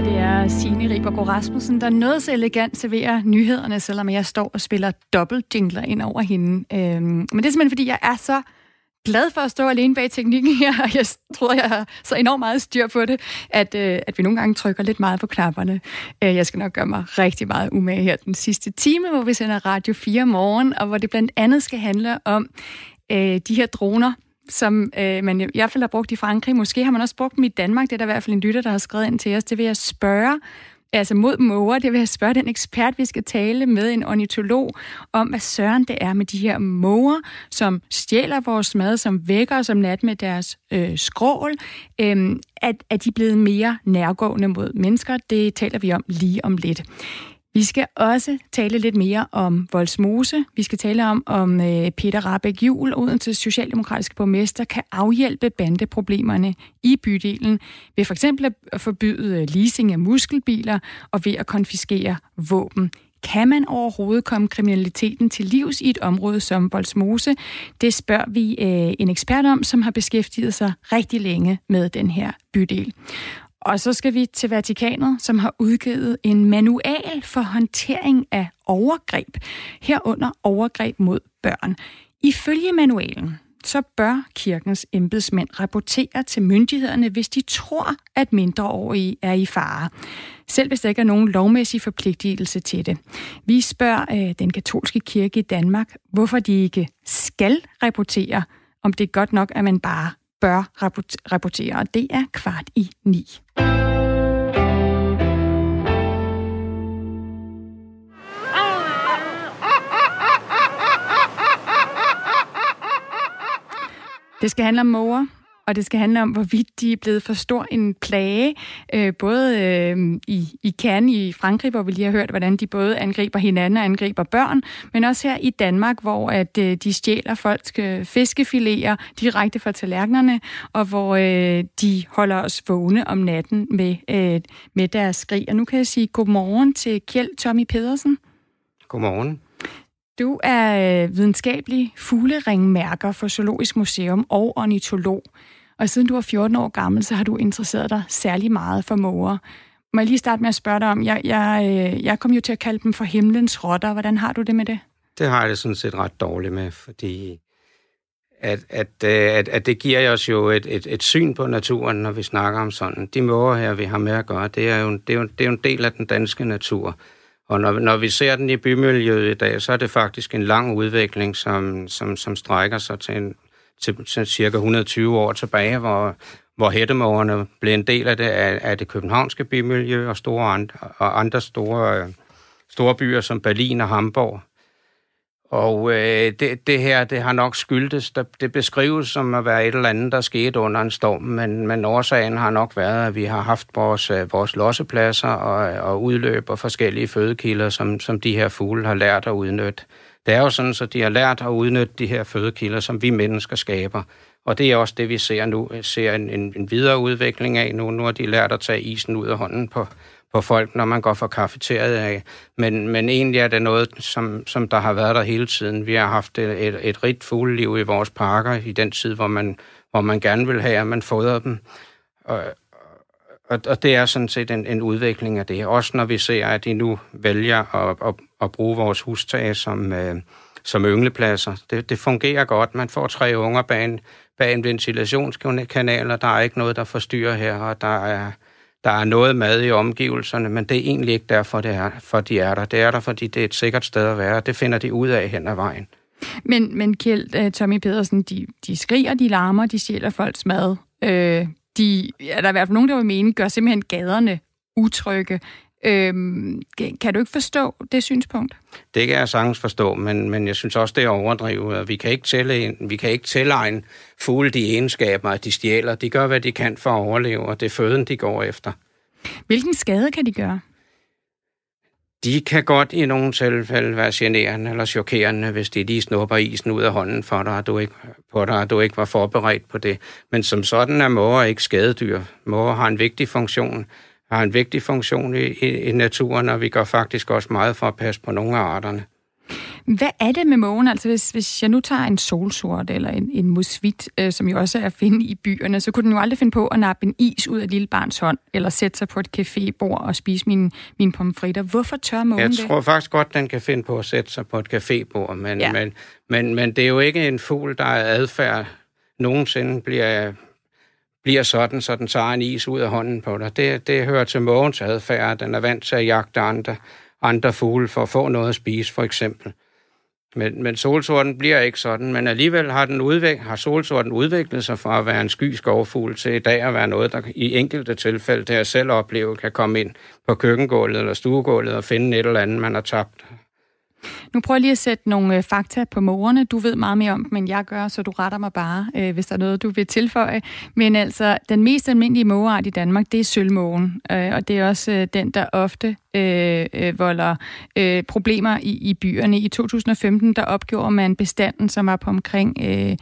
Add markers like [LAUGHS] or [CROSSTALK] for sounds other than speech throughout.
og det er Signe Ribergaard Rasmussen, der noget så elegant serverer nyhederne, selvom jeg står og spiller dobbelt jingler ind over hende. Øhm, men det er simpelthen, fordi jeg er så glad for at stå alene bag teknikken her, og jeg tror, jeg har så enormt meget styr på det, at, øh, at vi nogle gange trykker lidt meget på knapperne. Øh, jeg skal nok gøre mig rigtig meget umage her den sidste time, hvor vi sender Radio 4 morgen, og hvor det blandt andet skal handle om øh, de her droner, som øh, man i hvert fald har brugt i Frankrig. Måske har man også brugt dem i Danmark. Det er der i hvert fald en lytter, der har skrevet ind til os. Det vil jeg spørge altså mod måger, det vil jeg spørge den ekspert, vi skal tale med, en ornitolog, om hvad søren det er med de her måger, som stjæler vores mad, som vækker os om nat med deres øh, skrål. Øhm, at, at de blevet mere nærgående mod mennesker? Det taler vi om lige om lidt. Vi skal også tale lidt mere om Voldsmose. Vi skal tale om, om øh, Peter Rabeck Jul, Odense Socialdemokratiske borgmester, kan afhjælpe bandeproblemerne i bydelen ved for eksempel at forbyde øh, leasing af muskelbiler og ved at konfiskere våben. Kan man overhovedet komme kriminaliteten til livs i et område som Voldsmose? Det spørger vi øh, en ekspert om, som har beskæftiget sig rigtig længe med den her bydel. Og så skal vi til Vatikanet, som har udgivet en manual for håndtering af overgreb, herunder overgreb mod børn. Ifølge manualen, så bør kirkens embedsmænd rapportere til myndighederne, hvis de tror, at mindreårige er i fare. Selv hvis der ikke er nogen lovmæssig forpligtelse til det. Vi spørger øh, den katolske kirke i Danmark, hvorfor de ikke skal rapportere, om det er godt nok, at man bare bør rapportere, og det er kvart i ni. Det skal handle om måger, og det skal handle om, hvorvidt de er blevet for stor en plage, øh, både øh, i, i Cannes i Frankrig, hvor vi lige har hørt, hvordan de både angriber hinanden og angriber børn, men også her i Danmark, hvor at øh, de stjæler folks øh, fiskefiléer direkte fra tallerkenerne, og hvor øh, de holder os vågne om natten med, øh, med deres skrig. Og nu kan jeg sige godmorgen til Kjeld Tommy Pedersen. Godmorgen. Du er øh, videnskabelig fugleringmærker for Zoologisk Museum og ornitolog. Og siden du var 14 år gammel, så har du interesseret dig særlig meget for måger. Må jeg lige starte med at spørge dig om, jeg, jeg, øh, jeg kom jo til at kalde dem for himlens rotter. Hvordan har du det med det? Det har jeg det sådan set ret dårligt med, fordi at, at, øh, at, at det giver os jo et, et, et syn på naturen, når vi snakker om sådan. De måger her, vi har med at gøre, det er jo, det er jo, det er jo en del af den danske natur. Og når, når vi ser den i bymiljøet i dag, så er det faktisk en lang udvikling, som, som, som strækker sig til, en, til, til cirka 120 år tilbage, hvor, hvor hættemårene blev en del af det, af, af det københavnske bymiljø og, store andre, og andre store, øh, store byer som Berlin og Hamburg. Og øh, det, det her, det har nok skyldtes, det beskrives som at være et eller andet, der skete under en storm, men, men årsagen har nok været, at vi har haft vores, øh, vores lossepladser og, og udløb og forskellige fødekilder, som, som de her fugle har lært at udnytte. Det er jo sådan, så de har lært at udnytte de her fødekilder, som vi mennesker skaber. Og det er også det, vi ser nu, ser en, en, en videre udvikling af nu. Nu har de lært at tage isen ud af hånden på, på folk, når man går for kafeteriet af. Øh, men, men egentlig er det noget, som, som der har været der hele tiden. Vi har haft et, et, et rigt fugleliv i vores parker i den tid, hvor man, hvor man gerne vil have, at man fodrer dem. Og, og, og det er sådan set en, en udvikling af det. Også når vi ser, at de nu vælger at, at, at bruge vores hustag som, øh, som ynglepladser. Det, det fungerer godt. Man får tre unger bag en, bag en ventilationskanal, og der er ikke noget, der forstyrrer her, og der er der er noget mad i omgivelserne, men det er egentlig ikke derfor, det er, for de er der. Det er der, fordi det er et sikkert sted at være, det finder de ud af hen ad vejen. Men, men Kjeld, øh, Tommy Pedersen, de, de skriger, de larmer, de stjæler folks mad. Øh, de, ja, der er i hvert fald nogen, der vil mene, gør simpelthen gaderne utrygge. Øhm, kan du ikke forstå det synspunkt? Det kan jeg sagtens forstå, men, men jeg synes også, det er overdrivet. Vi kan ikke, tælle, vi kan ikke tælle fugle de egenskaber, at de stjæler. De gør, hvad de kan for at overleve, og det er føden, de går efter. Hvilken skade kan de gøre? De kan godt i nogle tilfælde være generende eller chokerende, hvis de lige snupper isen ud af hånden for dig, og du ikke, på dig, og du ikke var forberedt på det. Men som sådan er måger ikke skadedyr. Måger har en vigtig funktion har en vigtig funktion i, i, i naturen, og vi gør faktisk også meget for at passe på nogle af arterne. Hvad er det med mågen? Altså hvis, hvis jeg nu tager en solsort eller en, en musvit, øh, som jo også er at finde i byerne, så kunne den jo aldrig finde på at nappe en is ud af et lille barns hånd, eller sætte sig på et cafébord og spise mine, mine pomfritter. Hvorfor tør mågen Jeg det? tror faktisk godt, den kan finde på at sætte sig på et cafébord, men, Ja. men, men, men det er jo ikke en fugl, der er adfærd nogensinde bliver, bliver sådan, så den tager en is ud af hånden på dig. Det, det hører til mågens adfærd. Den er vant til at jagte andre, andre fugle for at få noget at spise, for eksempel. Men, men solsorten bliver ikke sådan, men alligevel har, den udvik, har solsorten udviklet sig fra at være en sky skovfugl til i dag at være noget, der i enkelte tilfælde, det jeg selv oplever, kan komme ind på køkkengulvet eller stuegulvet og finde et eller andet, man har tabt. Nu prøver jeg lige at sætte nogle øh, fakta på mågerne. Du ved meget mere om dem, end jeg gør, så du retter mig bare, øh, hvis der er noget, du vil tilføje. Men altså, den mest almindelige mågeart i Danmark, det er sølvmågen. Øh, og det er også øh, den, der ofte øh, øh, volder øh, problemer i, i byerne. I 2015, der opgjorde man bestanden, som var på omkring... Øh,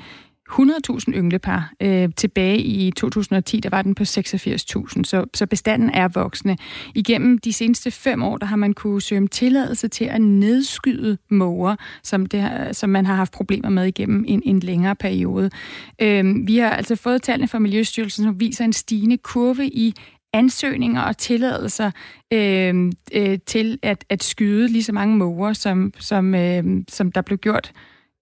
100.000 ynglepar. Øh, tilbage i 2010, der var den på 86.000, så, så bestanden er voksende. Igennem de seneste fem år, der har man kunne søge om tilladelse til at nedskyde måger, som, det, som man har haft problemer med igennem en, en længere periode. Øh, vi har altså fået tallene fra Miljøstyrelsen, som viser en stigende kurve i ansøgninger og tilladelser øh, øh, til at, at skyde lige så mange måger, som, som, øh, som der blev gjort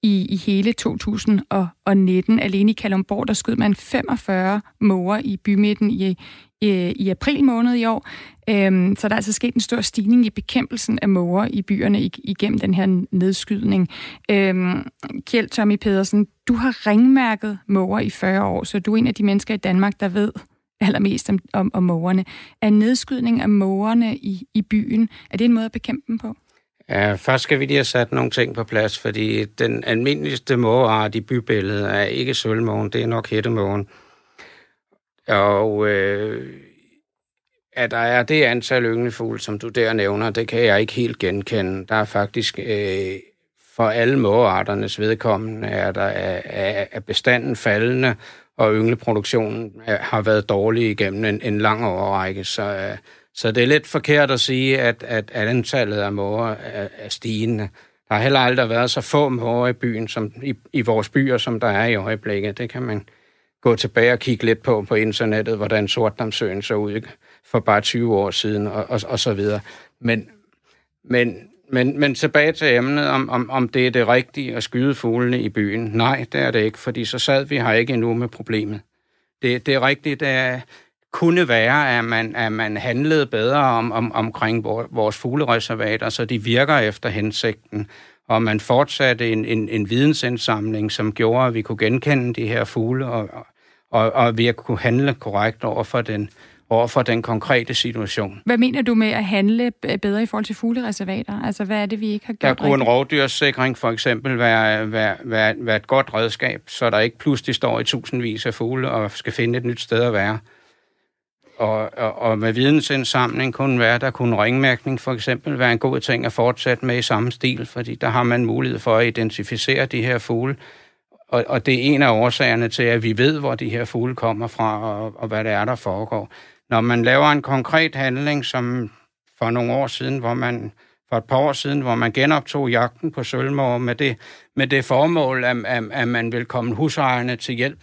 i, i hele 2019. Alene i Kalundborg, der skød man 45 måger i bymidten i, i, i april måned i år. Øhm, så der er altså sket en stor stigning i bekæmpelsen af måger i byerne ig- igennem den her nedskydning. Øhm, Kjeld Tommy Pedersen, du har ringmærket måger i 40 år, så du er en af de mennesker i Danmark, der ved allermest om, om, om mågerne. Er nedskydning af mågerne i, i byen, er det en måde at bekæmpe dem på? Ja, først skal vi lige have sat nogle ting på plads, fordi den almindeligste mågeart i bybilledet er ikke sølvmågen, det er nok hættemågen. Og øh, at der er det antal ynglefugle, som du der nævner, det kan jeg ikke helt genkende. Der er faktisk øh, for alle mågearternes vedkommende, er der er, er, bestanden faldende, og yngleproduktionen øh, har været dårlig igennem en, en lang overrække. Så, øh, så det er lidt forkert at sige, at, at, antallet af måger er, er stigende. Der har heller aldrig været så få måger i byen, som i, i vores byer, som der er i øjeblikket. Det kan man gå tilbage og kigge lidt på på internettet, hvordan Sortdamsøen så ud for bare 20 år siden, og, og, og så videre. Men, men, men, men tilbage til emnet, om, om, om det er det rigtige at skyde fuglene i byen. Nej, det er det ikke, fordi så sad vi her ikke endnu med problemet. Det, det er rigtigt, det er, kunne være, at man, at man handlede bedre om, om, omkring vor- vores fuglereservater, så de virker efter hensigten, og man fortsatte en, en, en vidensindsamling, som gjorde, at vi kunne genkende de her fugle, og, og, og vi kunne handle korrekt over for den, over for den konkrete situation. Hvad mener du med at handle bedre i forhold til fuglereservater? Altså, hvad er det, vi ikke har Der gjort kunne en rigtigt? rovdyrssikring for eksempel være, være, være, være et godt redskab, så der ikke pludselig står i tusindvis af fugle og skal finde et nyt sted at være. Og, og, og med vidensindsamling kunne være, der kunne ringmærkning for eksempel være en god ting at fortsætte med i samme stil, fordi der har man mulighed for at identificere de her fugle. Og, og det er en af årsagerne til, at vi ved, hvor de her fugle kommer fra, og, og hvad det er, der foregår. Når man laver en konkret handling, som for nogle år siden, hvor man for et par år siden, hvor man genoptog jagten på sølvmåger med det, med det formål, at, at, at man vil komme husejerne til hjælp,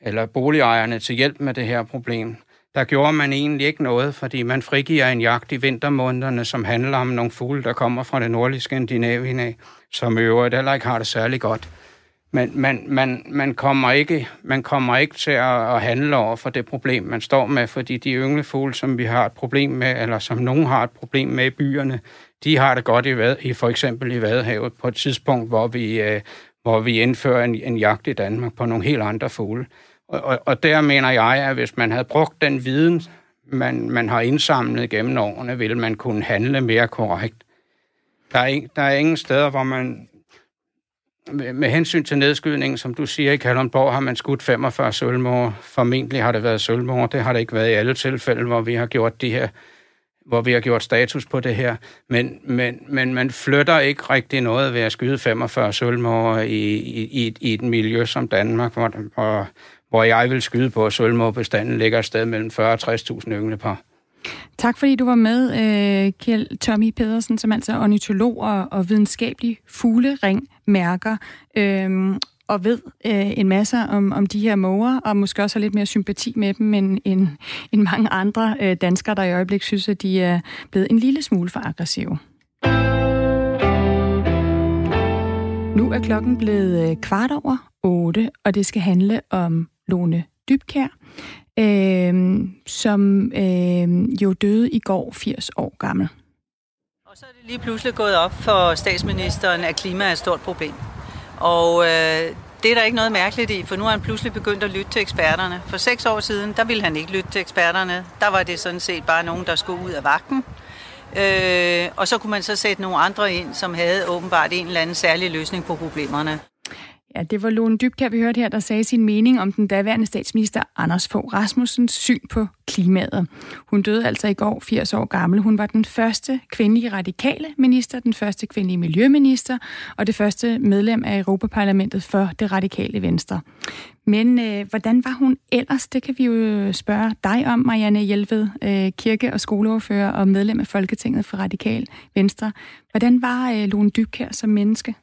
eller boligejerne til hjælp med det her problem. Der gjorde man egentlig ikke noget, fordi man frigiver en jagt i vintermånederne, som handler om nogle fugle, der kommer fra det nordlige Skandinavien af, som i øvrigt heller ikke har det særlig godt. Men man, man, man, kommer ikke, man kommer ikke til at, at handle over for det problem, man står med, fordi de ynglefugle, som vi har et problem med, eller som nogen har et problem med i byerne, de har det godt i, Vad, i for eksempel i Vadehavet på et tidspunkt, hvor vi, øh, hvor vi indfører en, en jagt i Danmark på nogle helt andre fugle. Og, og, og der mener jeg, at hvis man havde brugt den viden, man, man har indsamlet gennem årene, ville man kunne handle mere korrekt. Der er, ikke, der er ingen steder, hvor man med, med hensyn til nedskydningen, som du siger, i Kalundborg har man skudt 45 sølvmåger. Formentlig har det været sølvmåger. Det har det ikke været i alle tilfælde, hvor vi har gjort de her hvor vi har gjort status på det her. Men, men, men man flytter ikke rigtig noget ved at skyde 45 sølvmåger i, i, i, i et miljø som Danmark, hvor, hvor, hvor jeg vil skyde på, at sølvmåbestanden ligger et sted mellem 40 og 60.000 ynglepar. Tak fordi du var med, øh, Kjeld Tommy Pedersen, som altså er ornitolog og, og videnskabelig fugleringmærker. Øh, og ved øh, en masse om, om de her måger, og måske også har lidt mere sympati med dem, end, end, end mange andre øh, danskere, der i øjeblikket synes, at de er blevet en lille smule for aggressive. Nu er klokken blevet øh, kvart over otte, og det skal handle om Lone Dybkær, øh, som øh, jo døde i går 80 år gammel. Og så er det lige pludselig gået op for statsministeren, at klima er et stort problem. Og øh, det er der ikke noget mærkeligt i, for nu har han pludselig begyndt at lytte til eksperterne. For seks år siden, der ville han ikke lytte til eksperterne. Der var det sådan set bare nogen, der skulle ud af vagten. Øh, og så kunne man så sætte nogle andre ind, som havde åbenbart en eller anden særlig løsning på problemerne. Ja, det var Lone Dybkær, vi hørte her, der sagde sin mening om den daværende statsminister Anders Fogh Rasmussens syn på klimaet. Hun døde altså i går 80 år gammel. Hun var den første kvindelige radikale minister, den første kvindelige miljøminister og det første medlem af Europaparlamentet for det radikale venstre. Men øh, hvordan var hun ellers? Det kan vi jo spørge dig om, Marianne Hjelved, øh, kirke- og skoleoverfører og medlem af Folketinget for Radikal Venstre. Hvordan var øh, Lone Dybkær som menneske?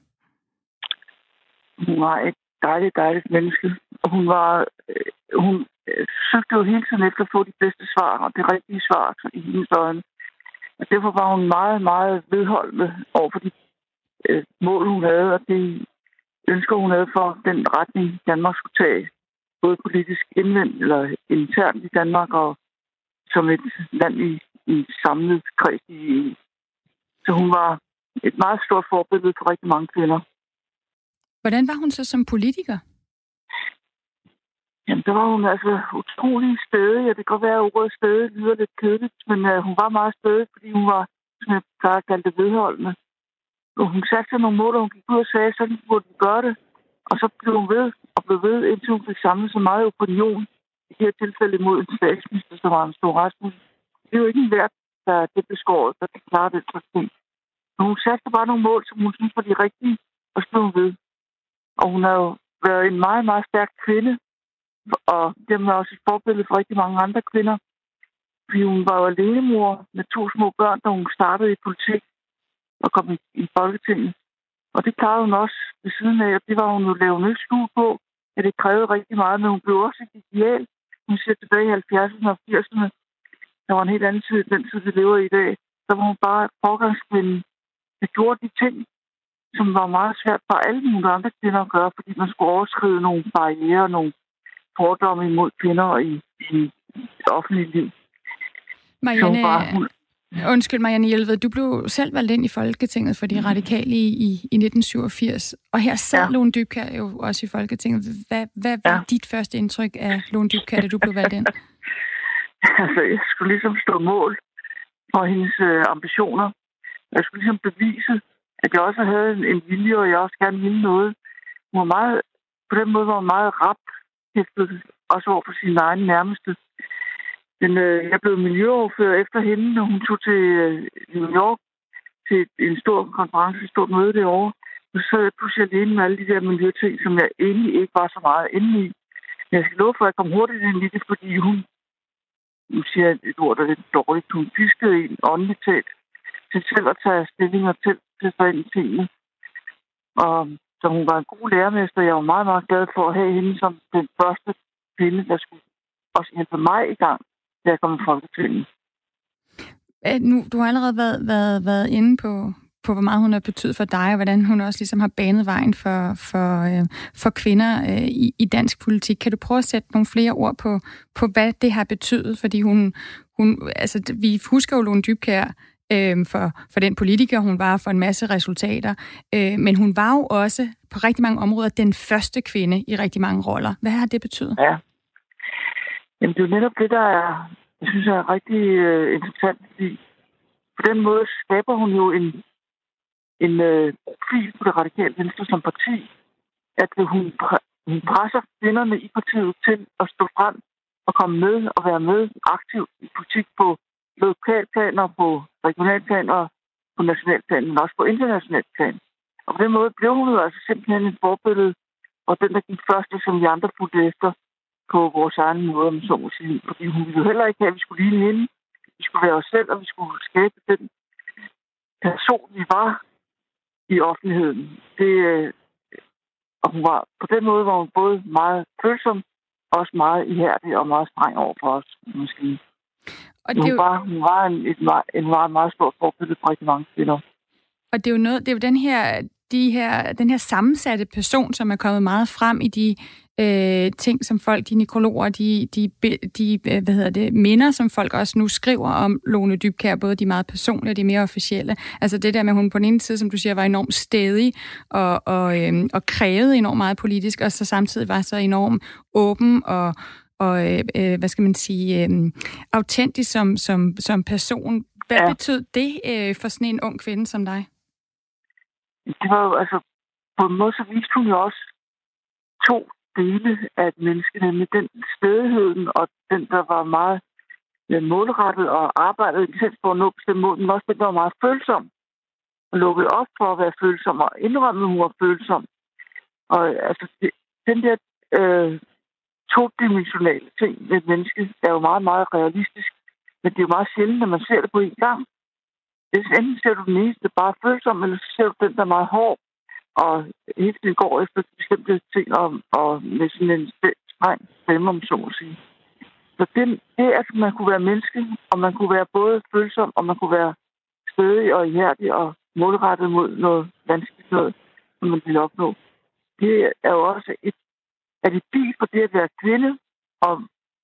Hun var et dejligt, dejligt menneske. Og hun var, øh, hun øh, søgte jo hele tiden efter at få de bedste svar, og det rigtige svar altså, i hendes øjne. Og derfor var hun meget, meget vedholdende over for de øh, mål, hun havde, og det ønsker, hun havde for den retning, Danmark skulle tage. Både politisk indvendt eller internt i Danmark, og som et land i, i samlet kreds i EU. Så hun var et meget stort forbillede for rigtig mange kvinder. Hvordan var hun så som politiker? Jamen, der var hun altså utrolig stedig. Ja, det kan godt være, at ordet stedig lyder lidt kedeligt, men uh, hun var meget stedig, fordi hun var, som jeg plejer at kalde det, vedholdende. Og hun satte sig nogle mål, og hun gik ud og sagde, sådan burde vi gøre det. Og så blev hun ved og blev ved, indtil hun fik samlet så meget opinion, i det her tilfælde imod en statsminister, som var en stor Rasmus. Det er jo ikke en værd, der det blev skåret, der kan klare den slags ting. Men hun satte bare nogle mål, som hun synes var de rigtige, og så blev hun ved. Og hun har jo været en meget, meget stærk kvinde, og det er også et forbillede for rigtig mange andre kvinder. Fordi hun var jo alenemor med to små børn, da hun startede i politik og kom i, i Folketinget. Og det klarede hun også ved siden af, og det var hun jo lavet nyt på, at det krævede rigtig meget, men hun blev også et ideal. Hun ser tilbage i 70'erne og 80'erne. Der var en helt anden tid, den tid, vi lever i i dag. Der var hun bare forgangskvinden, der gjorde de ting, som var meget svært for alle mulige andre kvinder at gøre, fordi man skulle overskride nogle barriere, nogle fordomme imod kvinder i, i det offentlige liv. Marianne, var, undskyld Marianne Hjelved, du blev selv valgt ind i Folketinget for de mm. radikale i, i, i 1987, og her sad ja. Lone Dybkær jo også i Folketinget. Hvad, hvad var ja. dit første indtryk af Lone Dybkær, da du blev valgt ind? [LAUGHS] altså, jeg skulle ligesom stå mål for hendes øh, ambitioner. Jeg skulle ligesom bevise, at jeg også havde en, en vilje, og jeg også gerne ville noget. Hun var meget, på den måde var hun meget rap hæftet, også over for sin egen nærmeste. Men øh, jeg blev miljøoverfører efter hende, når hun tog til øh, New York til en stor konference, et stort møde derovre. Nu så sad jeg pludselig alene med alle de der miljøting, som jeg egentlig ikke var så meget inde i. Men jeg skal love for, at jeg kom hurtigt ind i det, fordi hun, nu siger jeg et ord, der er lidt dårligt, hun piskede en åndeligt talt til selv at tage stilling og til, til sig ind i tingene. Og så hun var en god lærermester. Jeg var meget, meget glad for at have hende som den første kvinde, der skulle også hjælpe mig i gang, da jeg kom i Folketinget. Nu, du har allerede været, været, været inde på, på, hvor meget hun har betydet for dig, og hvordan hun også ligesom har banet vejen for, for, øh, for kvinder øh, i, i dansk politik. Kan du prøve at sætte nogle flere ord på, på hvad det har betydet? Fordi hun, hun altså, vi husker jo Lone Dybkær øh, for, for den politiker, hun var, for en masse resultater. Øh, men hun var jo også på rigtig mange områder den første kvinde i rigtig mange roller. Hvad har det betydet? Ja. Jamen, det er jo netop det, der er, jeg synes, er rigtig øh, interessant, fordi på den måde skaber hun jo en, en øh, profil på det radikale venstre som parti, at hun, hun presser kvinderne i partiet til at stå frem og komme med og være med aktivt i politik på lokalplan og på regionalplan og på nationalplan, men også på international plan. Og på den måde blev hun jo altså simpelthen et forbillede, og den, der gik først, som vi andre fulgte efter på vores egen måde, om så må sige. Fordi hun ville jo heller ikke have, at vi skulle ligne hende. vi skulle være os selv, og vi skulle skabe den person, vi var i offentligheden. Det, øh, og hun var, på den måde var hun både meget følsom, også meget ihærdig og meget streng over for os, måske. Og det hun, jo... var, hun var en, et, en meget, meget stor forbillede for rigtig mange kvinder. Og det er jo noget, det er jo den her, de her, den her sammensatte person, som er kommet meget frem i de øh, ting, som folk, de nekrologer, de, de, de øh, hvad hedder det, minder, som folk også nu skriver om Lone Dybkær, både de meget personlige og de mere officielle. Altså det der med, at hun på den ene side, som du siger, var enormt stedig og, og, øh, og krævede enormt meget politisk, og så samtidig var så enormt åben og, og øh, øh, hvad skal man sige, øh, autentisk som, som, som person. Hvad ja. betød det øh, for sådan en ung kvinde som dig? Det var jo, altså, på en måde så viste hun jo også to dele af et menneske, nemlig den stedigheden og den, der var meget målrettet og arbejdede selv for at nå bestemt mål, men også den, der var meget følsom og lukkede op for at være følsom og indrømmede, at hun var følsom. Og altså, den der øh, todimensionale ting ved et menneske er jo meget, meget realistisk, men det er jo meget sjældent, at man ser det på en gang. Hvis enten ser du den eneste bare følsom, eller så ser du den, der er meget hård, og hele tiden går efter bestemte ting, og, og med sådan en streng stemme, om så at sige. Så det, det at man kunne være menneske, og man kunne være både følsom, og man kunne være stødig og ihærdig og målrettet mod noget vanskeligt noget, som man ville opnå. Det er jo også et alibi for det at være kvinde, og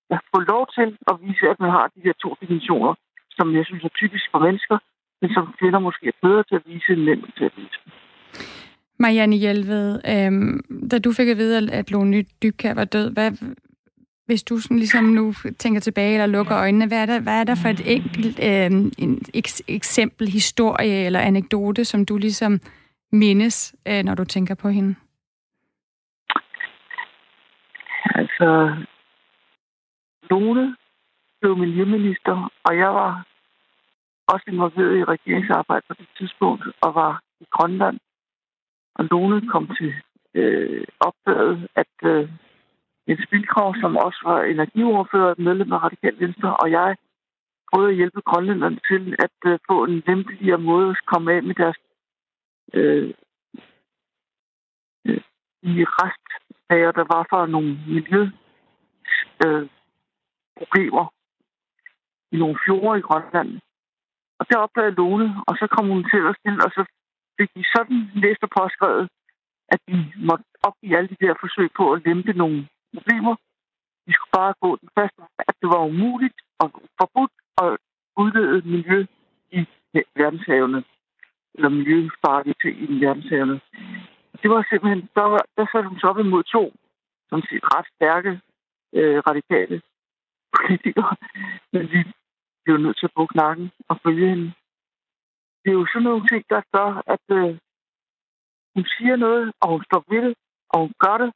at få lov til at vise, at man har de her to dimensioner, som jeg synes er typisk for mennesker, men som kvinder måske er bedre til at vise end mænd til at vise. Marianne Hjelved, øhm, da du fik at vide, at Lone Dybkær var død, hvad, hvis du sådan ligesom nu tænker tilbage eller lukker øjnene, hvad er der, hvad er der for et enkelt øhm, en eks, eksempel, historie eller anekdote, som du ligesom mindes, øh, når du tænker på hende? Altså, Lone blev miljøminister, og jeg var også involveret i regeringsarbejde på det tidspunkt, og var i Grønland. Og Lone kom til øh, opdaget, at øh, Jens Bilkrav, som også var energiordfører, medlem af Radikal Venstre, og jeg prøvede at hjælpe grønlænderne til at øh, få en lempeligere måde at komme af med deres øh, øh, i restsager, der var for nogle miljøproblemer øh, problemer i nogle fjorde i Grønland. Og der opdagede Lone, og så kom hun til at stille, og så fik de sådan læst og påskrevet, at de måtte opgive alle de der forsøg på at lempe nogle problemer. De skulle bare gå den første, at det var umuligt og forbudt at udlede miljø i verdenshavene, eller miljøfarlige ting i verdenshavene. Det var simpelthen, der, var, der satte hun så op imod to, som siger, ret stærke øh, radikale politikere. Men vi blev nødt til at bruge nakken og følge hende. Det er jo sådan nogle ting, der gør, at øh, hun siger noget, og hun står ved det, og hun gør det.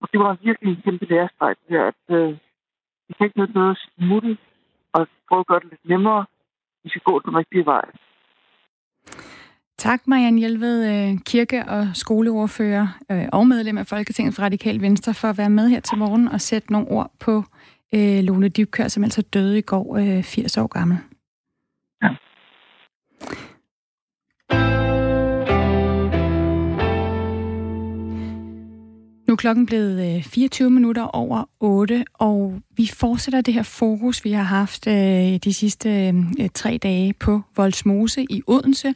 Og det var virkelig en kæmpe lærestreg, det her, at øh, vi kan ikke noget at smutte og prøve at gøre det lidt nemmere. Vi skal gå den rigtige vej. Tak, Marianne Hjelved, øh, kirke- og skoleordfører øh, og medlem af Folketinget fra Radikal Venstre, for at være med her til morgen og sætte nogle ord på øh, Lone Dybkør, som altså døde i går, øh, 80 år gammel. Ja. Nu er klokken blevet 24 øh, minutter over 8, og vi fortsætter det her fokus, vi har haft de sidste tre dage på Voldsmose i Odense.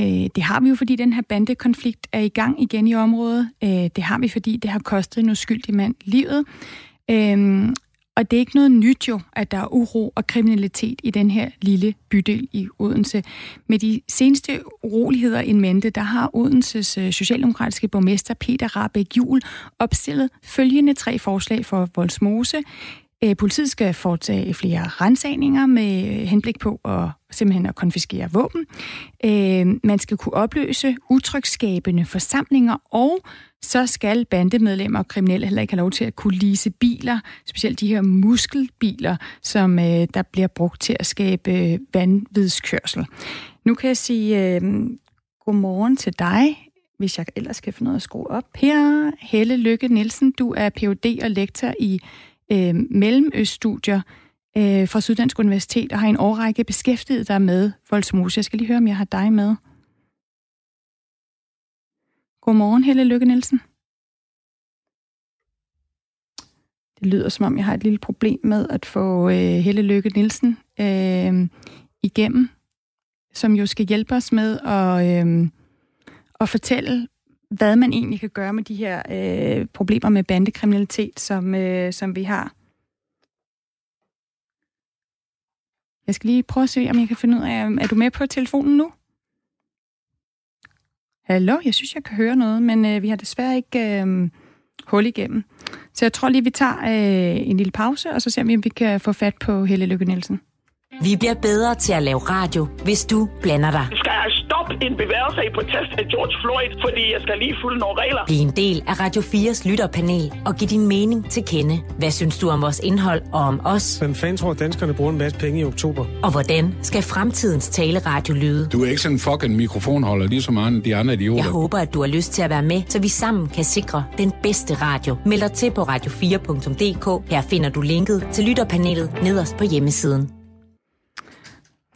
Øh, det har vi jo, fordi den her bandekonflikt er i gang igen i området. Øh, det har vi, fordi det har kostet en uskyldig mand livet. Øh, og det er ikke noget nyt jo, at der er uro og kriminalitet i den her lille bydel i Odense. Med de seneste uroligheder i mente, der har Odenses socialdemokratiske borgmester Peter Rabeck Jul opstillet følgende tre forslag for Voldsmose. Politiet skal foretage flere rensagninger med henblik på at simpelthen at konfiskere våben. Øh, man skal kunne opløse utrygsskabende forsamlinger, og så skal bandemedlemmer og kriminelle heller ikke have lov til at kunne lease biler, specielt de her muskelbiler, som øh, der bliver brugt til at skabe øh, vanvidskørsel. Nu kan jeg sige øh, godmorgen til dig, hvis jeg ellers kan finde noget at skrue op. Her, Helle Lykke Nielsen, du er Ph.D. og lektor i øh, Mellemøststudier øh, fra Syddansk Universitet og har en årrække beskæftiget dig med Voldsmose. Jeg skal lige høre, om jeg har dig med. Godmorgen, Helle Lykke Nielsen. Det lyder som om, jeg har et lille problem med at få øh, Helle Lykke Nielsen øh, igennem, som jo skal hjælpe os med at, øh, at fortælle, hvad man egentlig kan gøre med de her øh, problemer med bandekriminalitet, som, øh, som vi har. Jeg skal lige prøve at se, om jeg kan finde ud af, øhm, er du med på telefonen nu? Hallo, jeg synes, jeg kan høre noget, men øh, vi har desværre ikke øh, hul igennem. Så jeg tror lige, vi tager øh, en lille pause, og så ser vi, om vi kan få fat på Helle Lykke Nielsen. Vi bliver bedre til at lave radio, hvis du blander dig. En bevægelse i protest af George Floyd, fordi jeg skal lige fulde nogle regler? Bliv en del af Radio 4's lytterpanel og giv din mening til kende. Hvad synes du om vores indhold og om os? Hvem fanden tror, danskerne bruger en masse penge i oktober? Og hvordan skal fremtidens taleradio lyde? Du er ikke sådan en fucking mikrofonholder, ligesom andre, de andre idioter. Jeg håber, at du har lyst til at være med, så vi sammen kan sikre den bedste radio. Meld dig til på radio4.dk. Her finder du linket til lytterpanelet nederst på hjemmesiden.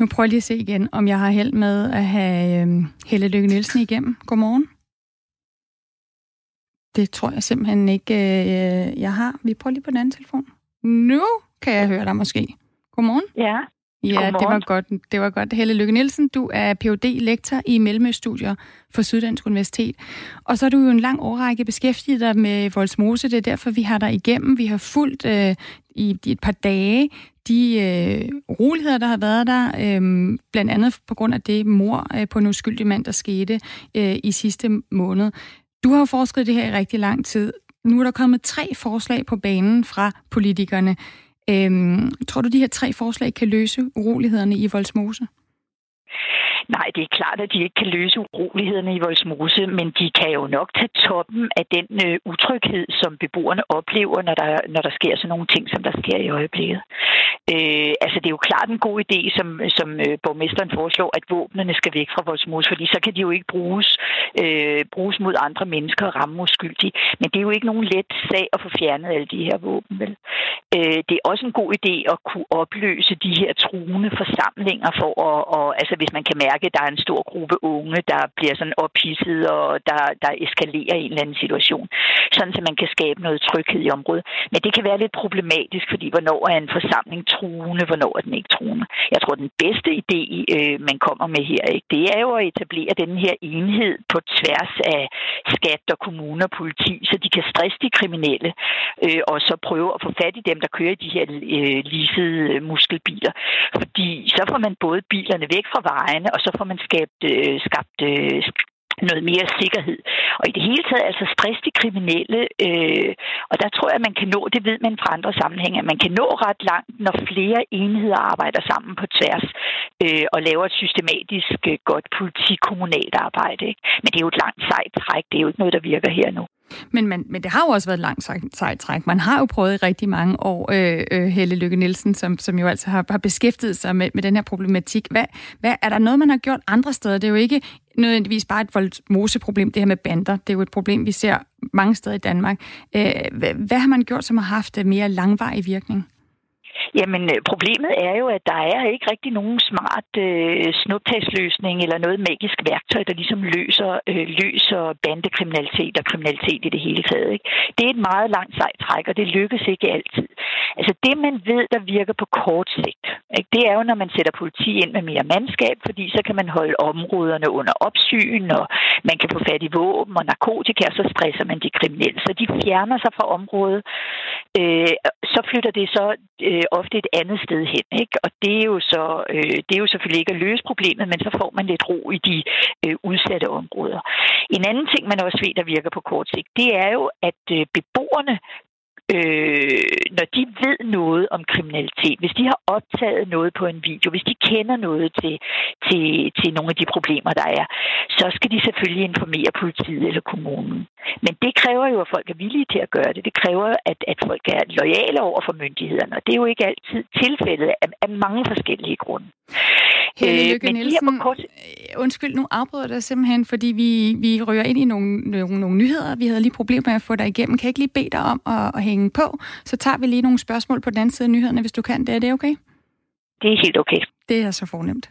Nu prøver jeg lige at se igen, om jeg har held med at have øh, Helle Lykke Nielsen igennem. Godmorgen. Det tror jeg simpelthen ikke, øh, jeg har. Vi prøver lige på den anden telefon. Nu kan jeg høre dig måske. Godmorgen. Ja. Ja, Godmorgen. det var godt. Det var godt. Helle Lykke Nielsen, du er Ph.D. lektor i Mellemøststudier for Syddansk Universitet. Og så er du jo en lang årrække beskæftiget dig med Voldsmose. Det er derfor, vi har dig igennem. Vi har fulgt øh, i et par dage de øh, roligheder, der har været der, øh, blandt andet på grund af det mor øh, på en uskyldig mand, der skete øh, i sidste måned. Du har jo forsket det her i rigtig lang tid. Nu er der kommet tre forslag på banen fra politikerne. Øhm, tror du, de her tre forslag kan løse urolighederne i Voldsmose? Nej, det er klart, at de ikke kan løse urolighederne i Voldsmose, men de kan jo nok tage toppen af den øh, utryghed, som beboerne oplever, når der, når der sker sådan nogle ting, som der sker i øjeblikket. Øh, altså, det er jo klart en god idé, som, som øh, borgmesteren foreslår, at våbnene skal væk fra Voldsmose, fordi så kan de jo ikke bruges, øh, bruges mod andre mennesker og ramme uskyldige. Men det er jo ikke nogen let sag at få fjernet alle de her våben, vel? Øh, det er også en god idé at kunne opløse de her truende forsamlinger for at, og, altså hvis man kan mærke, at der er en stor gruppe unge, der bliver sådan ophidset og der, der eskalerer en eller anden situation, sådan så man kan skabe noget tryghed i området. Men det kan være lidt problematisk, fordi hvornår er en forsamling truende, hvornår er den ikke truende. Jeg tror, den bedste idé, øh, man kommer med her, ikke, det er jo at etablere den her enhed på tværs af skat og kommuner og politi, så de kan stresse de kriminelle, øh, og så prøve at få fat i dem, der kører i de her øh, leasede øh, muskelbiler. Fordi så får man både bilerne væk fra vejene, og så får man skabt, øh, skabt øh, noget mere sikkerhed. Og i det hele taget altså stress de kriminelle, øh, og der tror jeg, at man kan nå, det ved man fra andre sammenhænge, at man kan nå ret langt, når flere enheder arbejder sammen på tværs øh, og laver et systematisk øh, godt politikommunalt arbejde. Ikke? Men det er jo et langt sejt træk, det er jo ikke noget, der virker her nu. Men, man, men det har jo også været et langt sejt træk. Man har jo prøvet i rigtig mange år, øh, øh, Helle Lykke Nielsen, som, som jo altså har, har beskæftiget sig med, med den her problematik. Hvad, hvad, er der noget, man har gjort andre steder? Det er jo ikke nødvendigvis bare et voldsmoseproblem, det her med bander. Det er jo et problem, vi ser mange steder i Danmark. Øh, hvad, hvad har man gjort, som har haft mere langvarig virkning? Jamen, øh, problemet er jo, at der er ikke rigtig nogen smart øh, snuptagsløsning eller noget magisk værktøj, der ligesom løser, øh, løser bandekriminalitet og kriminalitet i det hele taget. Ikke? Det er et meget langt sejt træk, og det lykkes ikke altid. Altså det, man ved, der virker på kort sigt, ikke? det er jo, når man sætter politi ind med mere mandskab, fordi så kan man holde områderne under opsyn, og man kan få fat i våben og narkotika, og så stresser man de kriminelle. Så de fjerner sig fra området. Øh, så flytter det så øh, Øh, ofte et andet sted hen. Ikke? Og det er, jo så, øh, det er jo selvfølgelig ikke at løse problemet, men så får man lidt ro i de øh, udsatte områder. En anden ting, man også ved, der virker på kort sigt, det er jo, at øh, beboerne øh, når de ved noget om kriminalitet, hvis de har optaget noget på en video, hvis de kender noget til, til, til nogle af de problemer, der er, så skal de selvfølgelig informere politiet eller kommunen. Men det kræver jo, at folk er villige til at gøre det. Det kræver, at, at folk er lojale over for myndighederne, og det er jo ikke altid tilfældet af, af mange forskellige grunde. Helle Lykke Nielsen, kort... undskyld, nu afbryder jeg dig simpelthen, fordi vi, vi rører ind i nogle, nogle, nogle nyheder. Vi havde lige problemer med at få dig igennem. Kan jeg ikke lige bede dig om at, at hænge på? Så tager vi lige nogle spørgsmål på den anden side af nyhederne, hvis du kan. Det er det okay? Det er helt okay. Det er så fornemt.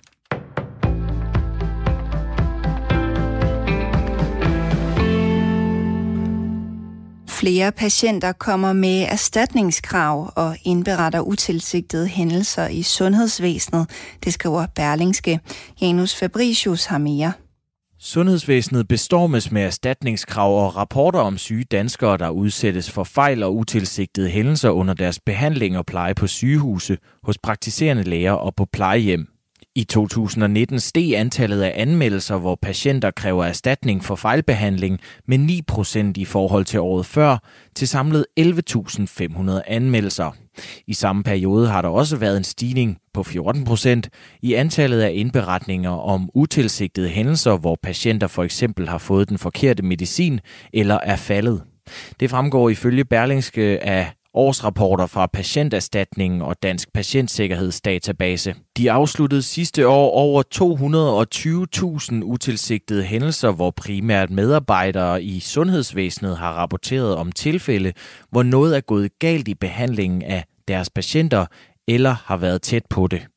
Flere patienter kommer med erstatningskrav og indberetter utilsigtede hændelser i sundhedsvæsenet, det skriver Berlingske. Janus Fabricius har mere. Sundhedsvæsenet bestormes med erstatningskrav og rapporter om syge danskere, der udsættes for fejl og utilsigtede hændelser under deres behandling og pleje på sygehuse, hos praktiserende læger og på plejehjem. I 2019 steg antallet af anmeldelser, hvor patienter kræver erstatning for fejlbehandling med 9% i forhold til året før, til samlet 11.500 anmeldelser. I samme periode har der også været en stigning på 14% i antallet af indberetninger om utilsigtede hændelser, hvor patienter for eksempel har fået den forkerte medicin eller er faldet. Det fremgår ifølge Berlingske af årsrapporter fra Patienterstatningen og Dansk Patientsikkerhedsdatabase. De afsluttede sidste år over 220.000 utilsigtede hændelser, hvor primært medarbejdere i sundhedsvæsenet har rapporteret om tilfælde, hvor noget er gået galt i behandlingen af deres patienter eller har været tæt på det.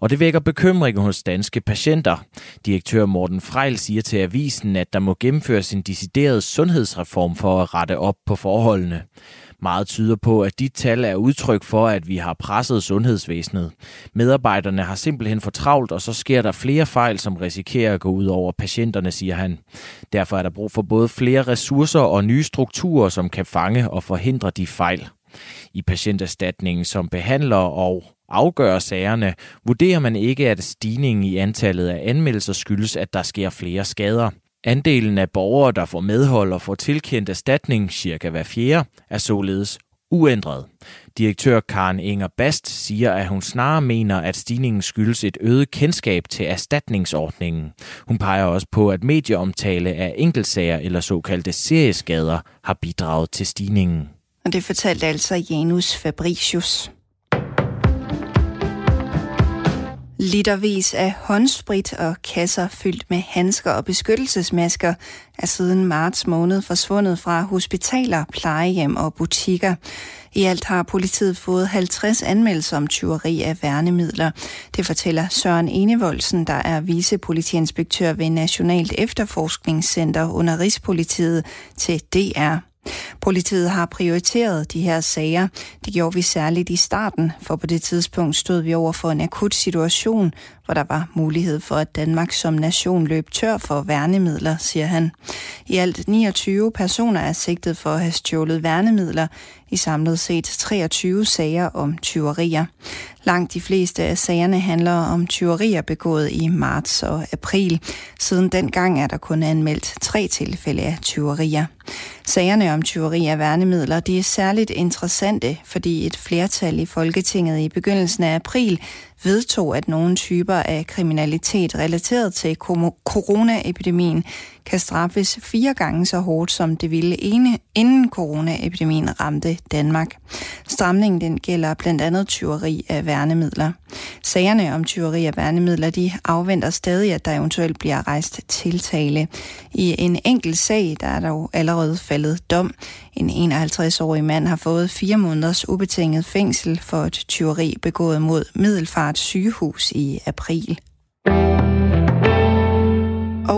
Og det vækker bekymring hos danske patienter. Direktør Morten Frejl siger til avisen, at der må gennemføres en decideret sundhedsreform for at rette op på forholdene. Meget tyder på, at de tal er udtryk for, at vi har presset sundhedsvæsenet. Medarbejderne har simpelthen for travlt, og så sker der flere fejl, som risikerer at gå ud over patienterne, siger han. Derfor er der brug for både flere ressourcer og nye strukturer, som kan fange og forhindre de fejl. I patienterstatningen, som behandler og afgør sagerne, vurderer man ikke, at stigningen i antallet af anmeldelser skyldes, at der sker flere skader. Andelen af borgere, der får medhold og får tilkendt erstatning, cirka hver fjerde, er således uændret. Direktør Karen Inger Bast siger, at hun snarere mener, at stigningen skyldes et øget kendskab til erstatningsordningen. Hun peger også på, at medieomtale af enkeltsager eller såkaldte serieskader har bidraget til stigningen. Og det fortalte altså Janus Fabricius. Litervis af håndsprit og kasser fyldt med handsker og beskyttelsesmasker er siden marts måned forsvundet fra hospitaler, plejehjem og butikker. I alt har politiet fået 50 anmeldelser om tyveri af værnemidler. Det fortæller Søren Enevoldsen, der er vicepolitiinspektør ved Nationalt Efterforskningscenter under Rigspolitiet til DR. Politiet har prioriteret de her sager. Det gjorde vi særligt i starten, for på det tidspunkt stod vi over for en akut situation, hvor der var mulighed for, at Danmark som nation løb tør for værnemidler, siger han. I alt 29 personer er sigtet for at have stjålet værnemidler i samlet set 23 sager om tyverier. Langt de fleste af sagerne handler om tyverier begået i marts og april. Siden dengang er der kun anmeldt tre tilfælde af tyverier. Sagerne om tyveri af værnemidler de er særligt interessante, fordi et flertal i Folketinget i begyndelsen af april vedtog, at nogle typer af kriminalitet relateret til coronaepidemien kan straffes fire gange så hårdt, som det ville ene, inden coronaepidemien ramte Danmark. Stramningen den gælder blandt andet tyveri af værnemidler. Sagerne om tyveri af værnemidler de afventer stadig, at der eventuelt bliver rejst tiltale. I en enkelt sag der er der jo allerede faldet dom. En 51-årig mand har fået fire måneders ubetinget fængsel for et tyveri begået mod Middelfart sygehus i april.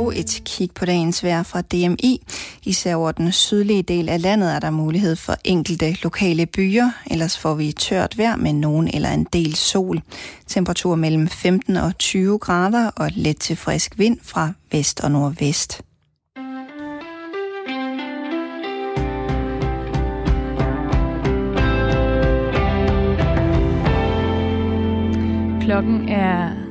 Og et kig på dagens vejr fra DMI. Især over den sydlige del af landet er der mulighed for enkelte lokale byer, ellers får vi tørt vejr med nogen eller en del sol. Temperatur mellem 15 og 20 grader og let til frisk vind fra vest og nordvest. Klokken er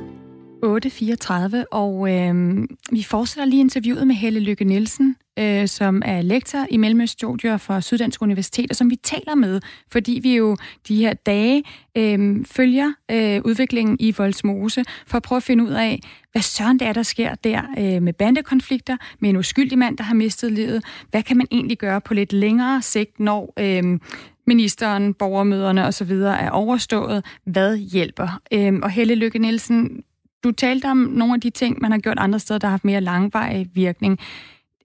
8.34, og øh, vi fortsætter lige interviewet med Helle Lykke Nielsen, øh, som er lektor i Mellemøststudier for Syddansk Universitet, og som vi taler med, fordi vi jo de her dage øh, følger øh, udviklingen i Voldsmose, for at prøve at finde ud af, hvad søren det er, der sker der øh, med bandekonflikter, med en uskyldig mand, der har mistet livet. Hvad kan man egentlig gøre på lidt længere sigt, når øh, ministeren, borgermøderne osv. er overstået. Hvad hjælper? Øhm, og Helle Lykke Nielsen, du talte om nogle af de ting, man har gjort andre steder, der har haft mere langvarig virkning.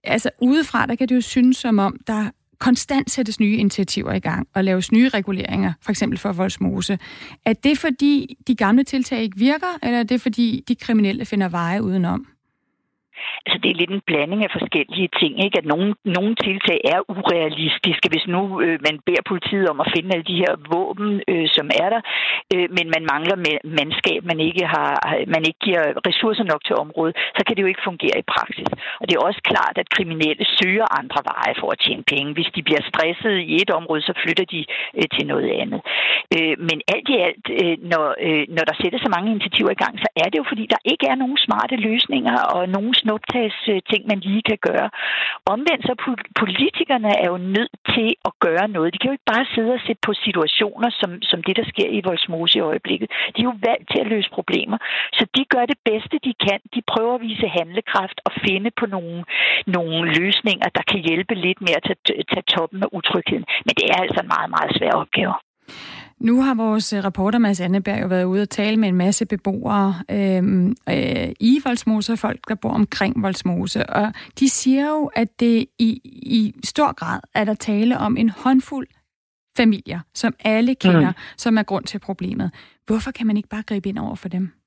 Altså udefra, der kan det jo synes som om, der konstant sættes nye initiativer i gang og laves nye reguleringer, for eksempel for voldsmose. Er det fordi de gamle tiltag ikke virker, eller er det fordi de kriminelle finder veje udenom? Altså, det er lidt en blanding af forskellige ting, ikke? At nogle, nogle tiltag er urealistiske, hvis nu øh, man beder politiet om at finde alle de her våben, øh, som er der, øh, men man mangler med mandskab, man ikke, har, man ikke giver ressourcer nok til området, så kan det jo ikke fungere i praksis. Og det er også klart, at kriminelle søger andre veje for at tjene penge. Hvis de bliver stresset i et område, så flytter de øh, til noget andet. Øh, men alt i alt, øh, når, øh, når der sættes så mange initiativer i gang, så er det jo fordi, der ikke er nogen smarte løsninger og nogen snuptags ting, man lige kan gøre. Omvendt så politikerne er jo nødt til at gøre noget. De kan jo ikke bare sidde og sætte på situationer, som, som det, der sker i Voldsmose i øjeblikket. De er jo valgt til at løse problemer. Så de gør det bedste, de kan. De prøver at vise handlekraft og finde på nogle, nogle løsninger, der kan hjælpe lidt med at tage, tage toppen af utrygheden. Men det er altså en meget, meget svær opgave. Nu har vores øh, reporter Mads Anneberg jo været ude og tale med en masse beboere øh, øh, i Voldsmose og folk, der bor omkring Voldsmose. Og de siger jo, at det i, i stor grad er der tale om en håndfuld familier, som alle kender, mm. som er grund til problemet. Hvorfor kan man ikke bare gribe ind over for dem?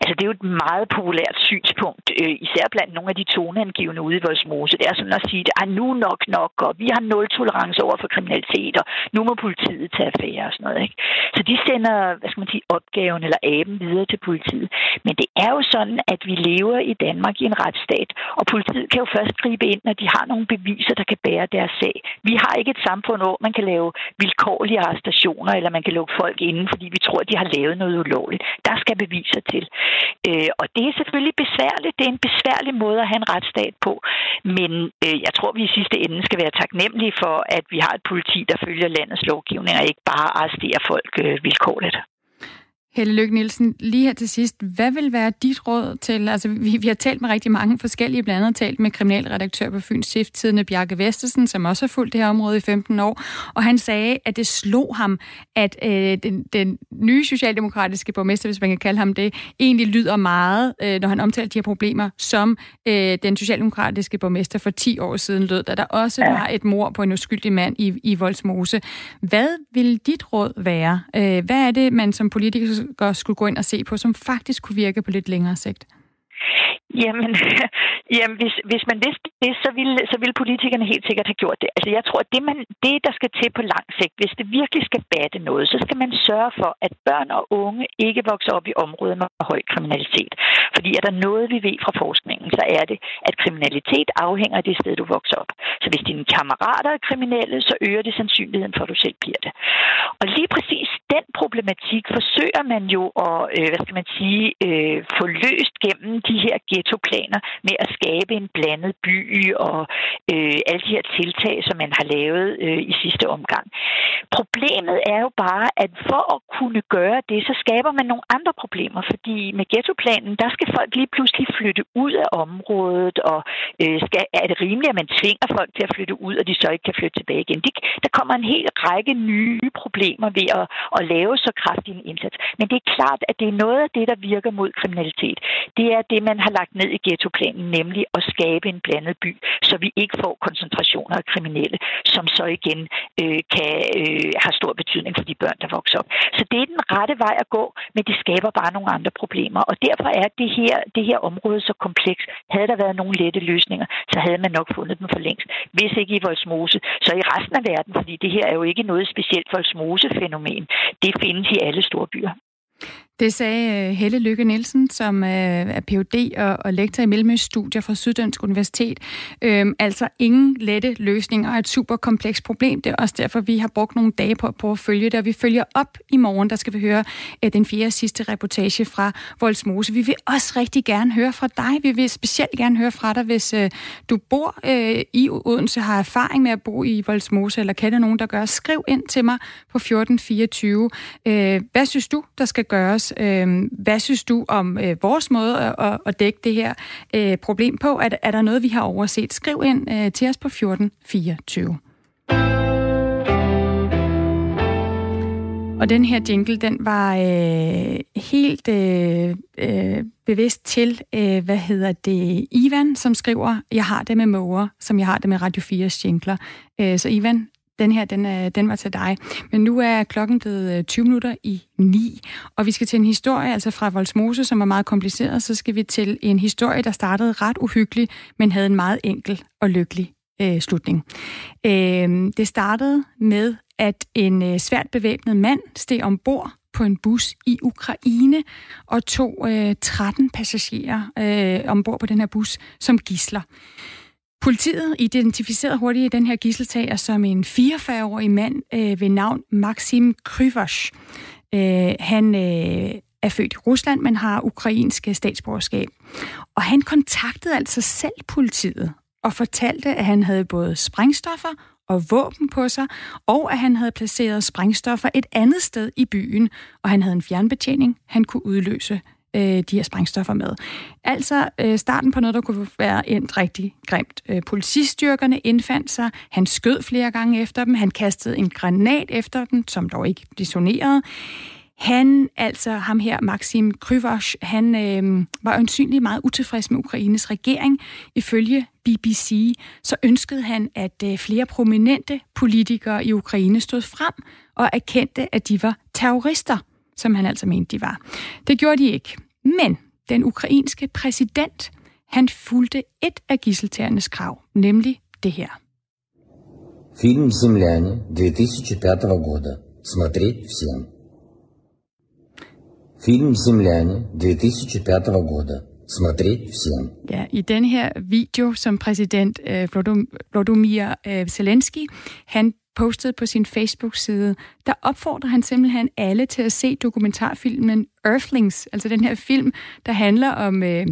Altså, det er jo et meget populært synspunkt, øh, især blandt nogle af de toneangivende ude i vores mose. Det er sådan at sige, at nu nok nok, og vi har nul tolerance over for kriminalitet, og nu må politiet tage affære og sådan noget. Ikke? Så de sender, hvad skal man sige, opgaven eller aben videre til politiet. Men det er jo sådan, at vi lever i Danmark i en retsstat, og politiet kan jo først gribe ind, når de har nogle beviser, der kan bære deres sag. Vi har ikke et samfund, hvor man kan lave vilkårlige arrestationer, eller man kan lukke folk inden, fordi vi tror, at de har lavet noget ulovligt. Der skal beviser til. Øh, og det er selvfølgelig besværligt. Det er en besværlig måde at have en retsstat på. Men øh, jeg tror, vi i sidste ende skal være taknemmelige for, at vi har et politi, der følger landets lovgivning og ikke bare arresterer folk øh, vilkårligt. Helle Lykke Nielsen, lige her til sidst, hvad vil være dit råd til, altså vi, vi har talt med rigtig mange forskellige, blandt andet talt med kriminalredaktør på Fyns Stiftstidende, Bjarke Vestersen, som også har fulgt det her område i 15 år, og han sagde, at det slog ham, at øh, den, den nye socialdemokratiske borgmester, hvis man kan kalde ham det, egentlig lyder meget, øh, når han omtaler de her problemer, som øh, den socialdemokratiske borgmester for 10 år siden lød, da der også ja. var et mor på en uskyldig mand i, i Voldsmose. Hvad vil dit råd være? Øh, hvad er det, man som politiker politikere skulle gå ind og se på, som faktisk kunne virke på lidt længere sigt? Jamen, [LAUGHS] jamen hvis, hvis man vidste det, så ville, så ville politikerne helt sikkert have gjort det. Altså jeg tror, at det, man, det, der skal til på lang sigt, hvis det virkelig skal batte noget, så skal man sørge for, at børn og unge ikke vokser op i områder med høj kriminalitet. Fordi er der noget, vi ved fra forskningen, så er det, at kriminalitet afhænger af det sted, du vokser op. Så hvis dine kammerater er kriminelle, så øger det sandsynligheden for, at du selv bliver det. Og lige præcis den problematik forsøger man jo at, øh, hvad skal man sige, øh, få løst gennem de her ghettoplaner med at skabe en blandet by og øh, alle de her tiltag, som man har lavet øh, i sidste omgang. Problemet er jo bare, at for at kunne gøre det, så skaber man nogle andre problemer, fordi med ghettoplanen, der skal folk lige pludselig flytte ud af området, og øh, skal, er det rimeligt, at man tvinger folk til at flytte ud, og de så ikke kan flytte tilbage igen? De, der kommer en hel række nye problemer ved at, at lave så kraftig en indsats. Men det er klart, at det er noget af det, der virker mod kriminalitet. Det er det, man har lagt ned i ghettoplanen, nemlig at skabe en blandet by, så vi ikke får koncentrationer af kriminelle, som så igen øh, kan øh, have stor betydning for de børn, der vokser op. Så det er den rette vej at gå, men det skaber bare nogle andre problemer. Og derfor er det her, det her område så kompleks. Havde der været nogle lette løsninger, så havde man nok fundet dem for længst. Hvis ikke i Volsmose, så i resten af verden, fordi det her er jo ikke noget specielt Volsmose-fænomen. Det findes i alle store byer. Det sagde øh, Helle Lykke Nielsen, som øh, er Ph.D. og, og lektor i Mellemøststudier fra Syddansk Universitet. Øhm, altså ingen lette løsninger og et super komplekst problem. Det er også derfor, vi har brugt nogle dage på, på at følge det, og vi følger op i morgen. Der skal vi høre uh, den fjerde sidste reportage fra Voldsmose. Vi vil også rigtig gerne høre fra dig. Vi vil specielt gerne høre fra dig, hvis øh, du bor øh, i Odense, har erfaring med at bo i Voldsmose, eller kender nogen, der gør. Skriv ind til mig på 1424. Øh, hvad synes du, der skal gøres Øh, hvad synes du om øh, vores måde at, at dække det her øh, problem på? Er, er der noget, vi har overset? Skriv ind øh, til os på 1424. Og den her jingle, den var øh, helt øh, øh, bevidst til, øh, hvad hedder det, Ivan, som skriver, jeg har det med måger, som jeg har det med Radio 4's jingler. Øh, så Ivan, den her, den, er, den var til dig. Men nu er klokken blevet øh, 20 minutter i 9, og vi skal til en historie, altså fra Volsmose, som er meget kompliceret, så skal vi til en historie, der startede ret uhyggeligt, men havde en meget enkel og lykkelig øh, slutning. Øh, det startede med, at en øh, svært bevæbnet mand steg ombord på en bus i Ukraine og tog øh, 13 passagerer øh, ombord på den her bus som gisler. Politiet identificerede hurtigt den her gisseltager som en 44-årig mand øh, ved navn Maxim Kryvosh. Øh, han øh, er født i Rusland, men har ukrainsk øh, statsborgerskab. Og han kontaktede altså selv politiet og fortalte, at han havde både sprængstoffer og våben på sig, og at han havde placeret sprængstoffer et andet sted i byen, og han havde en fjernbetjening, han kunne udløse øh, de her sprængstoffer med. Altså øh, starten på noget, der kunne være endt rigtig grimt. Øh, politistyrkerne indfandt sig, han skød flere gange efter dem, han kastede en granat efter dem, som dog ikke detonerede. Han, altså ham her, Maxim Kryvosh, han øh, var ønsynligt meget utilfreds med Ukraines regering. Ifølge BBC, så ønskede han, at øh, flere prominente politikere i Ukraine stod frem og erkendte, at de var terrorister, som han altså mente, de var. Det gjorde de ikke. Men den ukrainske præsident, han fulgte et af gisseltagernes krav, nemlig det her. Фильм «Земляне» 2005 года. Смотреть всем. Фильм «Земляне» 2005 года. Смотреть всем. Ja, i den her video, som præsident øh, Volodymyr øh, Zelensky, han postede på sin Facebook-side, der opfordrer han simpelthen alle til at se dokumentarfilmen Earthlings, altså den her film, der handler om øh,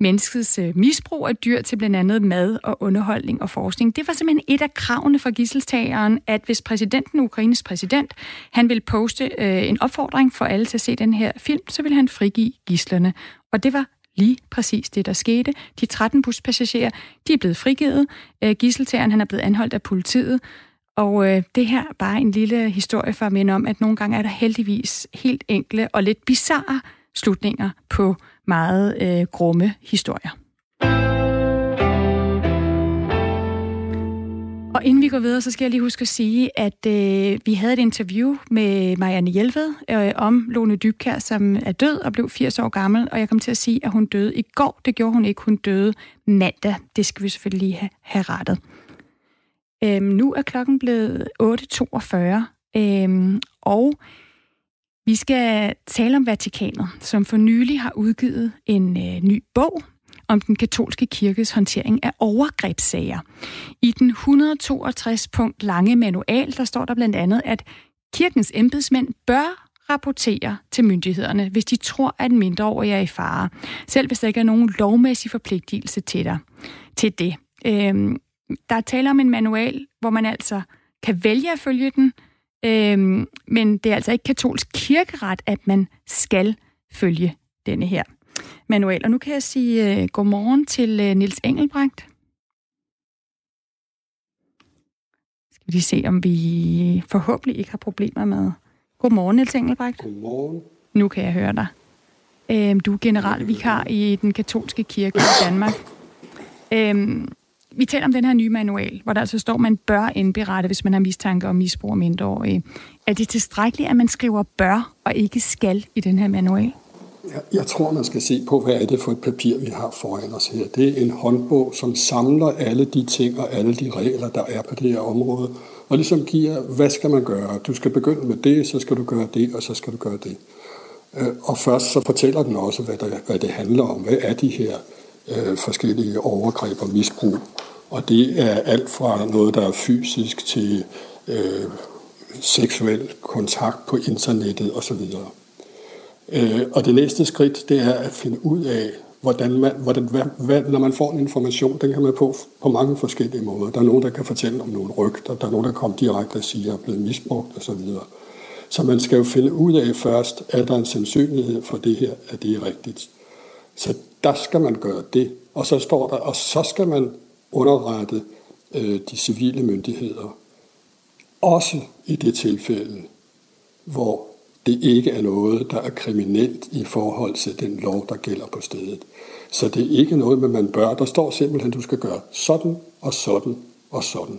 menneskets øh, misbrug af dyr til blandt andet mad og underholdning og forskning. Det var simpelthen et af kravene fra gisseltageren, at hvis præsidenten, Ukraines præsident, han vil poste øh, en opfordring for alle til at se den her film, så vil han frigive gislerne. Og det var lige præcis det, der skete. De 13 buspassagerer, de er blevet frigivet. Øh, gisseltageren, han er blevet anholdt af politiet, og øh, det her er bare en lille historie for at minde om, at nogle gange er der heldigvis helt enkle og lidt bizarre slutninger på meget øh, grumme historier. Og inden vi går videre, så skal jeg lige huske at sige, at øh, vi havde et interview med Marianne Hjelved øh, om Lone Dybkær, som er død og blev 80 år gammel, og jeg kom til at sige, at hun døde i går. Det gjorde hun ikke. Hun døde mandag. Det skal vi selvfølgelig lige have, have rettet. Øhm, nu er klokken blevet 8.42, øhm, og vi skal tale om Vatikanet, som for nylig har udgivet en øh, ny bog om den katolske kirkes håndtering af overgrebssager. I den 162 punkt lange manual, der står der blandt andet, at kirkens embedsmænd bør rapportere til myndighederne, hvis de tror, at en mindreårig er i fare, selv hvis der ikke er nogen lovmæssig forpligtelse til, dig, til det. Øhm, der er tale om en manual, hvor man altså kan vælge at følge den, øhm, men det er altså ikke katolsk kirkeret, at man skal følge denne her manual. Og nu kan jeg sige uh, godmorgen til uh, Nils Engelbrecht. Skal vi lige se, om vi forhåbentlig ikke har problemer med... Godmorgen, Nils Engelbrecht. Godmorgen. Nu kan jeg høre dig. Øhm, du er generalvikar i den katolske kirke i Danmark. Øhm, vi taler om den her nye manual, hvor der altså står, at man bør indberette, hvis man har mistanke om misbrug af mindreårige. Er det tilstrækkeligt, at man skriver bør og ikke skal i den her manual? Jeg, jeg tror, man skal se på, hvad er det for et papir, vi har foran os her. Det er en håndbog, som samler alle de ting og alle de regler, der er på det her område, og ligesom giver, hvad skal man gøre? Du skal begynde med det, så skal du gøre det, og så skal du gøre det. Øh, og først så fortæller den også, hvad, der, hvad det handler om. Hvad er de her øh, forskellige overgreb og misbrug? Og det er alt fra noget, der er fysisk til øh, seksuel kontakt på internettet osv. Øh, og det næste skridt, det er at finde ud af, hvordan man, hvordan, hvad, hvad, når man får en information, den kan man på på mange forskellige måder. Der er nogen, der kan fortælle om nogle rygter, der er nogen, der kommer direkte og siger, at er blevet misbrugt osv. Så, så man skal jo finde ud af først, er der en sandsynlighed for det her, at det er rigtigt. Så der skal man gøre det. Og så står der, og så skal man underrette øh, de civile myndigheder. Også i det tilfælde, hvor det ikke er noget, der er kriminelt i forhold til den lov, der gælder på stedet. Så det er ikke noget, man bør. Der står simpelthen, at du skal gøre sådan og sådan og sådan.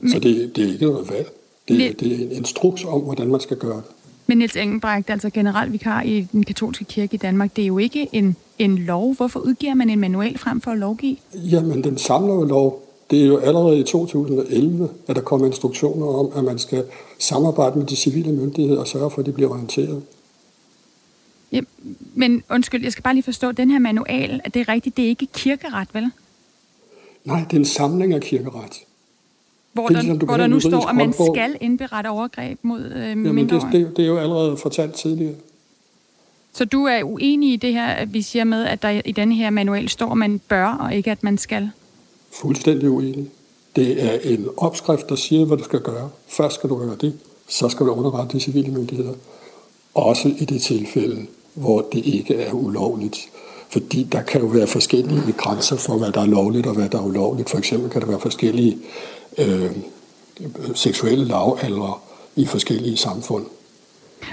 Men, så det, det er ikke noget valg. Det, men, det er en instruks om, hvordan man skal gøre det. Men Niels Engelbrecht, altså generalvikar i den katolske kirke i Danmark, det er jo ikke en, en lov. Hvorfor udgiver man en manual frem for at lovgive? Jamen, den samler jo lov. Det er jo allerede i 2011, at der kommer instruktioner om, at man skal samarbejde med de civile myndigheder og sørge for, at de bliver orienteret. Ja, men undskyld, jeg skal bare lige forstå, den her manual, at det er rigtigt, det er ikke kirkeret, vel? Nej, det er en samling af kirkeret. Hvor, det er, ligesom, der, hvor der nu står, at man skal indberette overgreb mod øh, Jamen, det, det, det er jo allerede fortalt tidligere. Så du er uenig i det her, at vi siger med, at der i denne her manual står, at man bør, og ikke at man skal? Fuldstændig uenig. Det er en opskrift, der siger, hvad du skal gøre. Først skal du gøre det, så skal du underrette de civile myndigheder. Også i det tilfælde, hvor det ikke er ulovligt. Fordi der kan jo være forskellige grænser for, hvad der er lovligt og hvad der er ulovligt. For eksempel kan der være forskellige øh, seksuelle lavaldre i forskellige samfund.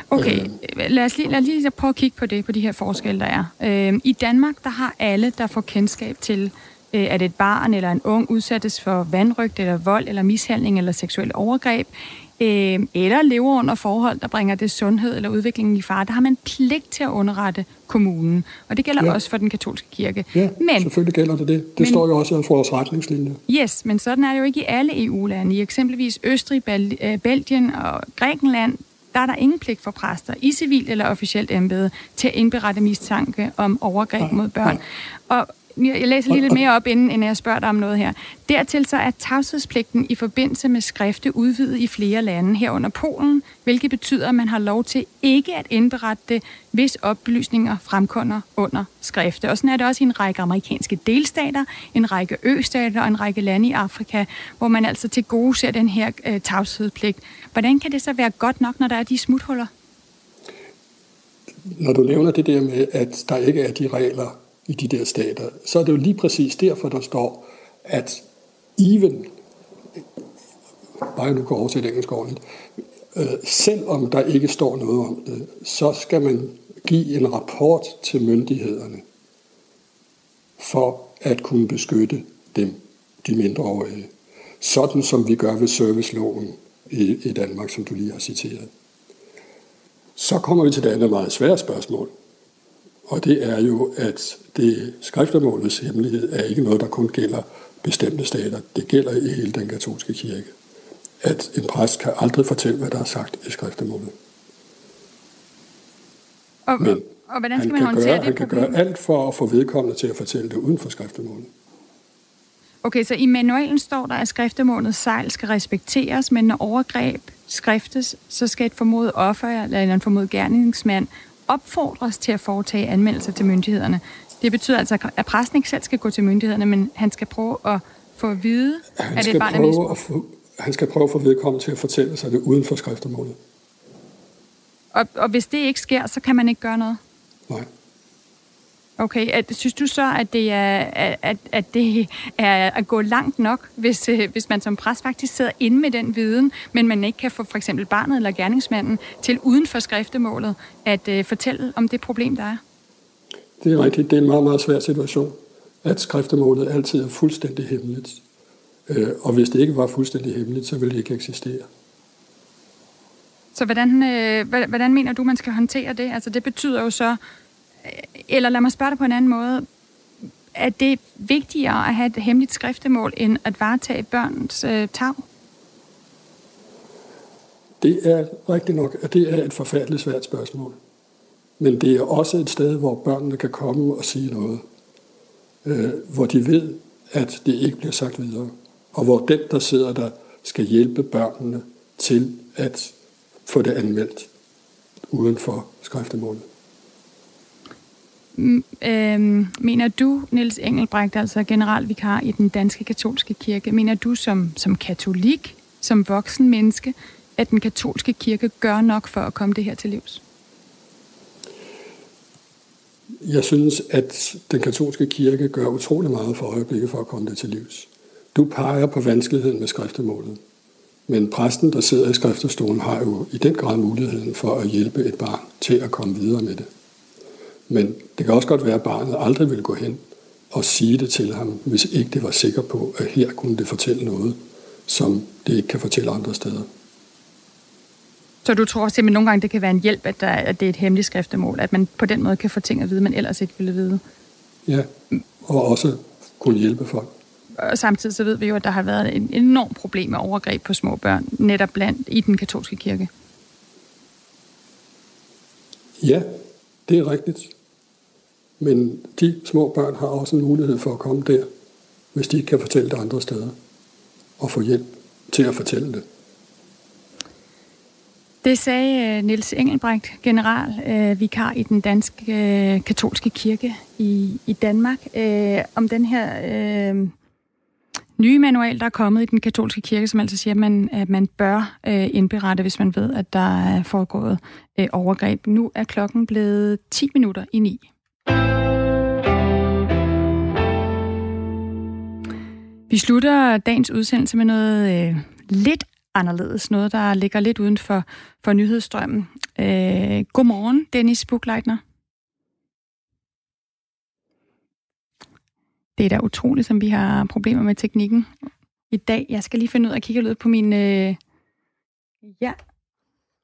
Okay, øh. lad os lige, lad os lige prøve at kigge på det, på de her forskelle, der er. Øh, I Danmark, der har alle, der får kendskab til, øh, at et barn eller en ung udsættes for vandrygt eller vold eller mishandling eller seksuel overgreb, øh, eller lever under forhold, der bringer det sundhed eller udviklingen i fare, der har man pligt til at underrette kommunen. Og det gælder ja. også for den katolske kirke. Ja, men, selvfølgelig gælder det det. Det men, står jo også i vores retningslinje. Yes, men sådan er det jo ikke i alle EU-lande. I eksempelvis Østrig, Bel- øh, Belgien og Grækenland, der er der ingen pligt for præster i civilt eller officielt embede til at indberette mistanke om overgreb ja, mod børn. Ja. Og jeg læser lige lidt mere op, inden, inden jeg spørger dig om noget her. Dertil så er tavshedspligten i forbindelse med skrifte udvidet i flere lande herunder Polen, hvilket betyder, at man har lov til ikke at indberette det, hvis oplysninger fremkommer under skrifte. Og sådan er det også i en række amerikanske delstater, en række østater og en række lande i Afrika, hvor man altså til gode ser den her øh, tavshedspligt. Hvordan kan det så være godt nok, når der er de smuthuller? Når du nævner det der med, at der ikke er de regler, i de der stater, så er det jo lige præcis derfor, der står, at even, bare nu går over til ordentligt, øh, selvom der ikke står noget om det, så skal man give en rapport til myndighederne for at kunne beskytte dem, de mindreårige. Sådan som vi gør ved serviceloven i, i Danmark, som du lige har citeret. Så kommer vi til det andet meget svære spørgsmål. Og det er jo, at det skriftemålets hemmelighed er ikke noget, der kun gælder bestemte stater. Det gælder i hele den katolske kirke. At en præst kan aldrig fortælle, hvad der er sagt i skriftemålet. Og, Men og hvordan skal man håndtere gøre, det Han kan gøre alt for at få vedkommende til at fortælle det uden for skriftemålet. Okay, så i manualen står der, at skriftemålets sejl skal respekteres, men når overgreb skriftes, så skal et formodet offer eller en formodet gerningsmand opfordres til at foretage anmeldelser til myndighederne. Det betyder altså, at præsten ikke selv skal gå til myndighederne, men han skal prøve at få at vide, han at det er barn prøve at få, Han skal prøve at få vedkommende til at fortælle sig det uden for skriftemålet. Og, og hvis det ikke sker, så kan man ikke gøre noget? Nej. Okay, at, synes du så, at det er, at, at det er at gå langt nok, hvis, øh, hvis man som præst faktisk sidder inde med den viden, men man ikke kan få for eksempel barnet eller gerningsmanden til uden for skriftemålet at uh, fortælle om det problem, der er? Det er rigtigt. Det er en meget, meget svær situation, at skriftemålet altid er fuldstændig hemmeligt. Øh, og hvis det ikke var fuldstændig hemmeligt, så ville det ikke eksistere. Så hvordan, øh, hvordan mener du, man skal håndtere det? Altså det betyder jo så, eller lad mig spørge dig på en anden måde. Er det vigtigere at have et hemmeligt skriftemål, end at varetage børns øh, tag? Det er rigtigt nok, at det er et forfærdeligt svært spørgsmål. Men det er også et sted, hvor børnene kan komme og sige noget. Øh, hvor de ved, at det ikke bliver sagt videre. Og hvor den, der sidder der, skal hjælpe børnene til at få det anmeldt uden for skriftemålet. Øh, mener du, Niels Engelbrecht, altså generalvikar i den danske katolske kirke, mener du som, som katolik, som voksen menneske, at den katolske kirke gør nok for at komme det her til livs? Jeg synes, at den katolske kirke gør utrolig meget for øjeblikket for at komme det til livs. Du peger på vanskeligheden med skriftemålet. Men præsten, der sidder i skriftestolen, har jo i den grad muligheden for at hjælpe et barn til at komme videre med det. Men det kan også godt være, at barnet aldrig vil gå hen og sige det til ham, hvis ikke det var sikker på, at her kunne det fortælle noget, som det ikke kan fortælle andre steder. Så du tror simpelthen nogle gange, det kan være en hjælp, at, der, at det er et hemmeligt skriftemål, at man på den måde kan få ting at vide, man ellers ikke ville vide? Ja, og også kunne hjælpe folk. Og samtidig så ved vi jo, at der har været en enorm problem med overgreb på små børn, netop blandt i den katolske kirke. Ja, det er rigtigt. Men de små børn har også en mulighed for at komme der, hvis de ikke kan fortælle det andre steder, og få hjælp til at fortælle det. Det sagde øh, Niels Engelbrecht, general øh, vikar i den danske øh, katolske kirke i, i Danmark, øh, om den her øh, nye manual, der er kommet i den katolske kirke, som altså siger, at man, at man bør øh, indberette, hvis man ved, at der er foregået øh, overgreb. Nu er klokken blevet 10 minutter i 9. Vi slutter dagens udsendelse med noget øh, lidt anderledes. Noget, der ligger lidt uden for, for nyhedsstrømmen. Øh, godmorgen, Dennis Buchleitner. Det er da utroligt, som vi har problemer med teknikken i dag. Jeg skal lige finde ud af at kigge lidt på min... Øh... Ja,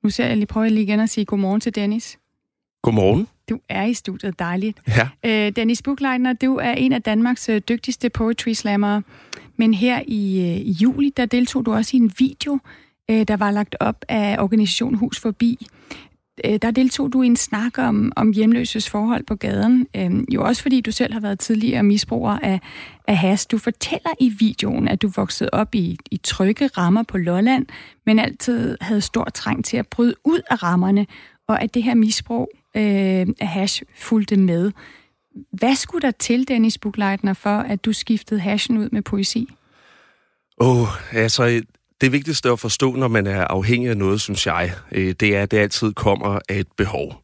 nu ser jeg lige, prøver jeg lige igen at sige godmorgen til Dennis. Godmorgen. Du er i studiet, dejligt. Ja. Øh, Dennis Bukleitner, du er en af Danmarks øh, dygtigste poetry slammere. Men her i, øh, i juli, der deltog du også i en video, øh, der var lagt op af organisationen Hus Forbi. Øh, der deltog du i en snak om, om hjemløses forhold på gaden. Øh, jo også fordi du selv har været tidligere misbruger af, af has. Du fortæller i videoen, at du voksede op i, i trygge rammer på Lolland, men altid havde stor trang til at bryde ud af rammerne, og at det her misbrug øh, af hash fulgte med. Hvad skulle der til, Dennis Buchleitner, for at du skiftede hashen ud med poesi? Åh, oh, altså, det vigtigste at forstå, når man er afhængig af noget, synes jeg, øh, det er, at det altid kommer af et behov.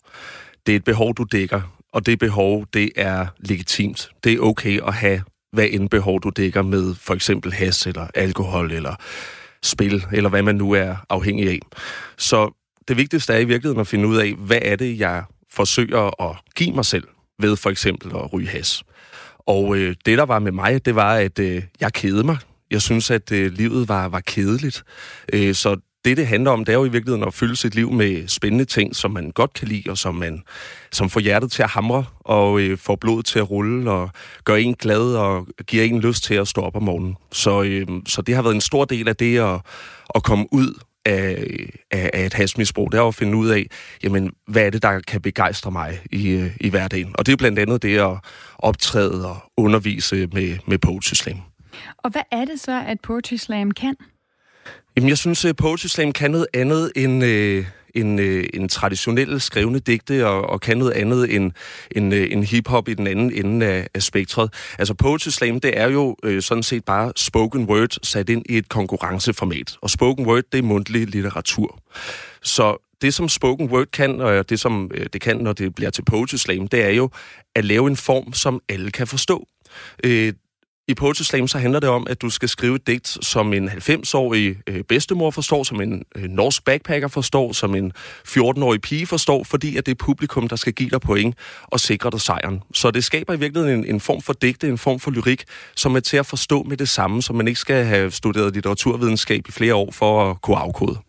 Det er et behov, du dækker, og det behov, det er legitimt. Det er okay at have, hvad end behov du dækker med for eksempel has eller alkohol eller spil, eller hvad man nu er afhængig af. Så det vigtigste er i virkeligheden at finde ud af, hvad er det, jeg forsøger at give mig selv ved for eksempel at ryge has. Og øh, det, der var med mig, det var, at øh, jeg kedede mig. Jeg synes, at øh, livet var, var kedeligt. Øh, så det, det handler om, det er jo i virkeligheden at fylde sit liv med spændende ting, som man godt kan lide, og som, man, som får hjertet til at hamre, og øh, får blodet til at rulle, og gør en glad, og giver en lyst til at stå op om morgenen. Så, øh, så det har været en stor del af det at, at komme ud af, af, af et hasmisbrug, det er at finde ud af, jamen, hvad er det, der kan begejstre mig i, i hverdagen. Og det er blandt andet det at optræde og undervise med, med Poetry Slam. Og hvad er det så, at Poetry Slam kan? Jamen, jeg synes, at Poetry Slam kan noget andet end, øh, en, øh, en traditionelle skrevne digte, og, og kan noget andet end, end, øh, end hiphop i den anden ende af, af spektret. Altså Poetry Slam, det er jo øh, sådan set bare spoken word sat ind i et konkurrenceformat. Og spoken word, det er mundtlig litteratur. Så det, som spoken word kan, og det, som øh, det kan, når det bliver til Poetry Slam, det er jo at lave en form, som alle kan forstå. Øh, i Poetry Slam så handler det om, at du skal skrive et digt, som en 90-årig øh, bedstemor forstår, som en øh, norsk backpacker forstår, som en 14-årig pige forstår, fordi at det er publikum, der skal give dig point og sikre dig sejren. Så det skaber i virkeligheden en, en form for digte, en form for lyrik, som er til at forstå med det samme, som man ikke skal have studeret litteraturvidenskab i flere år for at kunne afkode.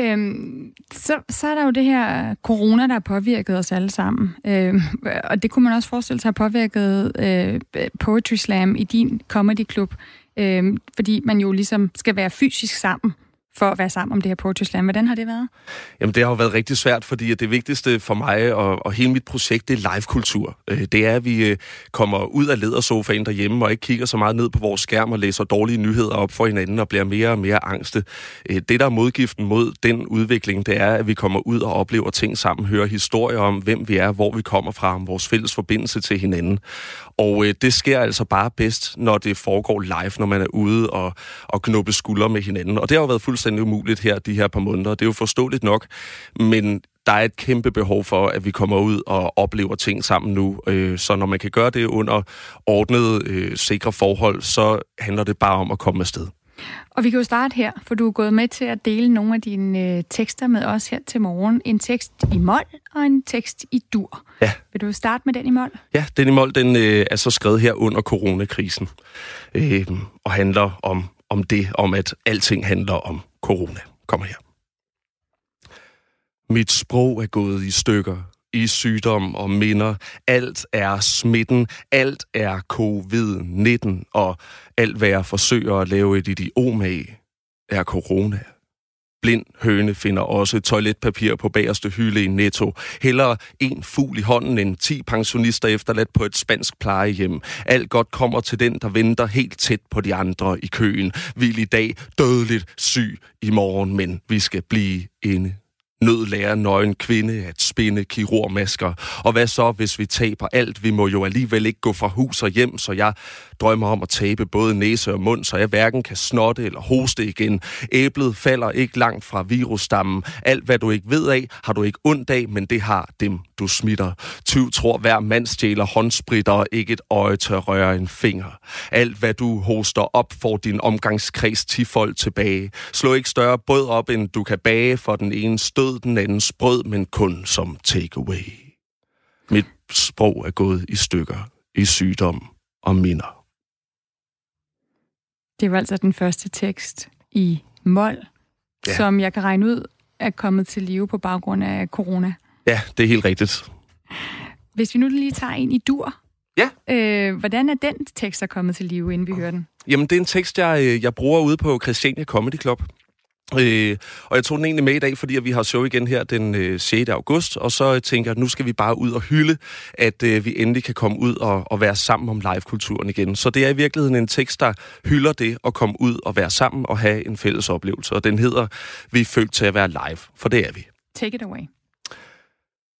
Øhm, så, så er der jo det her corona, der har påvirket os alle sammen. Øhm, og det kunne man også forestille sig har påvirket øh, Poetry Slam i din comedy club. Øhm, fordi man jo ligesom skal være fysisk sammen for at være sammen om det her Poetry Slam. Hvordan har det været? Jamen, det har jo været rigtig svært, fordi det vigtigste for mig og, og hele mit projekt, det er live-kultur. Øh, det er, at vi øh, kommer ud af ledersofaen derhjemme og ikke kigger så meget ned på vores skærm og læser dårlige nyheder op for hinanden og bliver mere og mere angste. Øh, det, der er modgiften mod den udvikling, det er, at vi kommer ud og oplever ting sammen, hører historier om, hvem vi er, hvor vi kommer fra, om vores fælles forbindelse til hinanden. Og det sker altså bare bedst, når det foregår live, når man er ude og, og knuppe skuldre med hinanden. Og det har jo været fuldstændig umuligt her de her par måneder. Det er jo forståeligt nok, men der er et kæmpe behov for, at vi kommer ud og oplever ting sammen nu. Øh, så når man kan gøre det under ordnede, øh, sikre forhold, så handler det bare om at komme afsted. Og vi kan jo starte her, for du er gået med til at dele nogle af dine øh, tekster med os her til morgen. En tekst i mol og en tekst i dur. Ja. Vil du starte med den i mol? Ja, den i mål, den øh, er så skrevet her under coronakrisen. Øh, og handler om, om det, om at alting handler om corona. Kommer her. Mit sprog er gået i stykker, i sygdom og minder. Alt er smitten, alt er covid-19, og alt hvad jeg forsøger at lave et idiom af, er corona. Blind høne finder også toiletpapir på bagerste hylde i Netto. Heller en fugl i hånden end 10 pensionister efterladt på et spansk plejehjem. Alt godt kommer til den, der venter helt tæt på de andre i køen. Vil i dag dødeligt syg i morgen, men vi skal blive inde Nød lærer nøgen kvinde at spinde kirurgmasker. Og hvad så, hvis vi taber alt? Vi må jo alligevel ikke gå fra hus og hjem, så jeg drømmer om at tabe både næse og mund, så jeg hverken kan snotte eller hoste igen. Æblet falder ikke langt fra virusstammen. Alt, hvad du ikke ved af, har du ikke ondt af, men det har dem, du smitter. Tyv tror, hver mand stjæler håndspritter og ikke et øje til at røre en finger. Alt, hvad du hoster op, får din omgangskreds tifold tilbage. Slå ikke større brød op, end du kan bage, for den ene stød, den anden sprød, men kun som takeaway. Mit sprog er gået i stykker, i sygdom og minder. Det var altså den første tekst i mol, ja. som jeg kan regne ud er kommet til live på baggrund af corona. Ja, det er helt rigtigt. Hvis vi nu lige tager en i dur. Ja. Øh, hvordan er den tekst så kommet til live, inden vi hører den? Jamen, det er en tekst, jeg, øh, jeg bruger ude på Christiania Comedy Club. Øh, og jeg tog den egentlig med i dag, fordi vi har show igen her den øh, 6. august, og så tænker jeg, at nu skal vi bare ud og hylde, at øh, vi endelig kan komme ud og, og være sammen om live-kulturen igen. Så det er i virkeligheden en tekst, der hylder det at komme ud og være sammen og have en fælles oplevelse, og den hedder Vi er født til at være live, for det er vi. Take it away.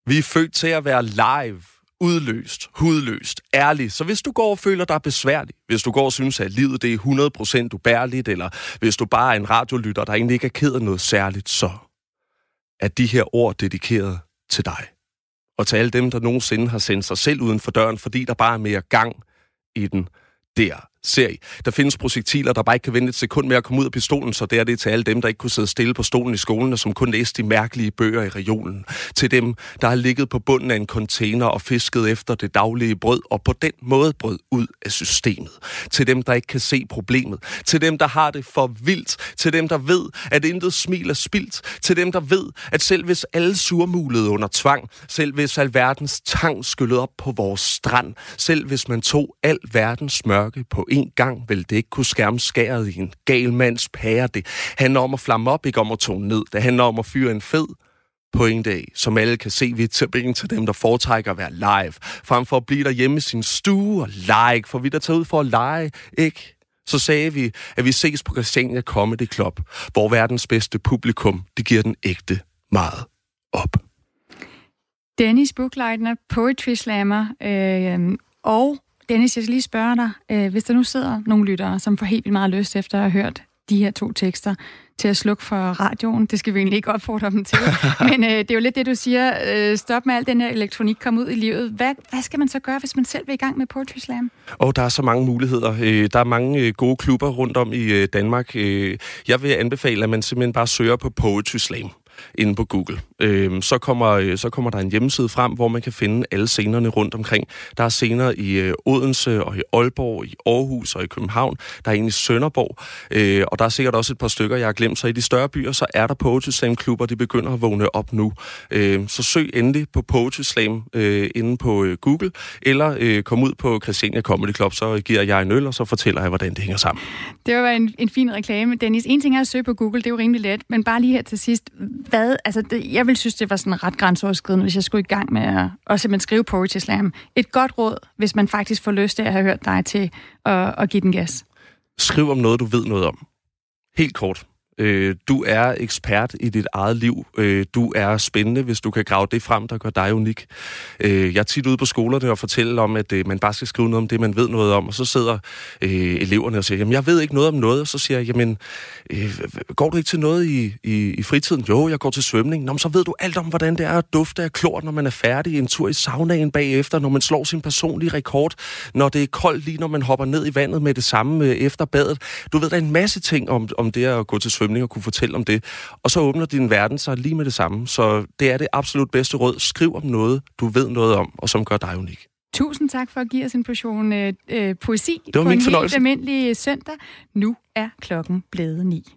Vi er født til at være live, udløst, hudløst, ærlig. Så hvis du går og føler dig besværlig, hvis du går og synes, at livet det er 100% ubærligt, eller hvis du bare er en radiolytter, der egentlig ikke er ked af noget særligt, så er de her ord dedikeret til dig. Og til alle dem, der nogensinde har sendt sig selv uden for døren, fordi der bare er mere gang i den der serie. Der findes projektiler, der bare ikke kan vente et sekund med at komme ud af pistolen, så det er det til alle dem, der ikke kunne sidde stille på stolen i skolen, og som kun læste de mærkelige bøger i regionen. Til dem, der har ligget på bunden af en container og fisket efter det daglige brød, og på den måde brød ud af systemet. Til dem, der ikke kan se problemet. Til dem, der har det for vildt. Til dem, der ved, at intet smil er spildt. Til dem, der ved, at selv hvis alle surmulede under tvang, selv hvis alverdens tang skyllede op på vores strand, selv hvis man tog al verdens mørke på en gang, vil det ikke kunne skærme skæret i en gal mands pære. Det handler om at flamme op, ikke om at tone ned. Det handler om at fyre en fed pointe af, som alle kan se vidt til til dem, der foretrækker at være live, frem for at blive derhjemme i sin stue og like, for vi der tager ud for at lege, ikke? Så sagde vi, at vi ses på Christiania Comedy Club, hvor verdens bedste publikum, det giver den ægte meget op. Dennis Buchleitner, Poetry Slammer, øh, og Dennis, jeg skal lige spørge dig, øh, hvis der nu sidder nogle lyttere, som får helt vildt meget lyst efter at have hørt de her to tekster, til at slukke for radioen. Det skal vi egentlig ikke opfordre dem til. [LAUGHS] Men øh, det er jo lidt det, du siger. Øh, stop med al den her elektronik, kom ud i livet. Hvad, hvad skal man så gøre, hvis man selv vil i gang med Poetry Slam? Og der er så mange muligheder. Øh, der er mange øh, gode klubber rundt om i øh, Danmark. Øh, jeg vil anbefale, at man simpelthen bare søger på Poetry Slam inde på Google. Øh, så, kommer, øh, så kommer der en hjemmeside frem, hvor man kan finde alle scenerne rundt omkring. Der er scener i øh, Odense og i Aalborg, i Aarhus og i København. Der er en i Sønderborg, øh, og der er sikkert også et par stykker, jeg har glemt. Så i de større byer, så er der Poetry Slam klubber, de begynder at vågne op nu. Øh, så søg endelig på Poetry Slam øh, inde på øh, Google, eller øh, kom ud på Christiania Comedy Club, så giver jeg en øl, og så fortæller jeg, hvordan det hænger sammen. Det var en, en fin reklame. Dennis, en ting er at søge på Google, det er jo rimelig let, men bare lige her til sidst, hvad, altså det, jeg vil synes, det var sådan ret grænseoverskridende, hvis jeg skulle i gang med at, at simpelthen skrive Poetry Slam. Et godt råd, hvis man faktisk får lyst til at have hørt dig til at, at give den gas. Skriv om noget, du ved noget om. Helt kort. Øh, du er ekspert i dit eget liv. Øh, du er spændende, hvis du kan grave det frem, der gør dig unik. Øh, jeg er tit ude på skolerne og fortæller om, at øh, man bare skal skrive noget om det, man ved noget om, og så sidder øh, eleverne og siger, jamen jeg ved ikke noget om noget, og så siger jeg, jamen øh, går du ikke til noget i, i, i fritiden? Jo, jeg går til svømning. Nå, så ved du alt om, hvordan det er at dufte af klor, når man er færdig, en tur i saunaen bagefter, når man slår sin personlige rekord, når det er koldt lige, når man hopper ned i vandet med det samme øh, efter badet. Du ved, der en masse ting om, om det at gå til svømning og kunne fortælle om det. Og så åbner din verden sig lige med det samme. Så det er det absolut bedste råd. Skriv om noget, du ved noget om, og som gør dig unik. Tusind tak for at give os en portion øh, øh, poesi det var på min en fornøjelse. helt almindelig søndag. Nu er klokken blevet ni.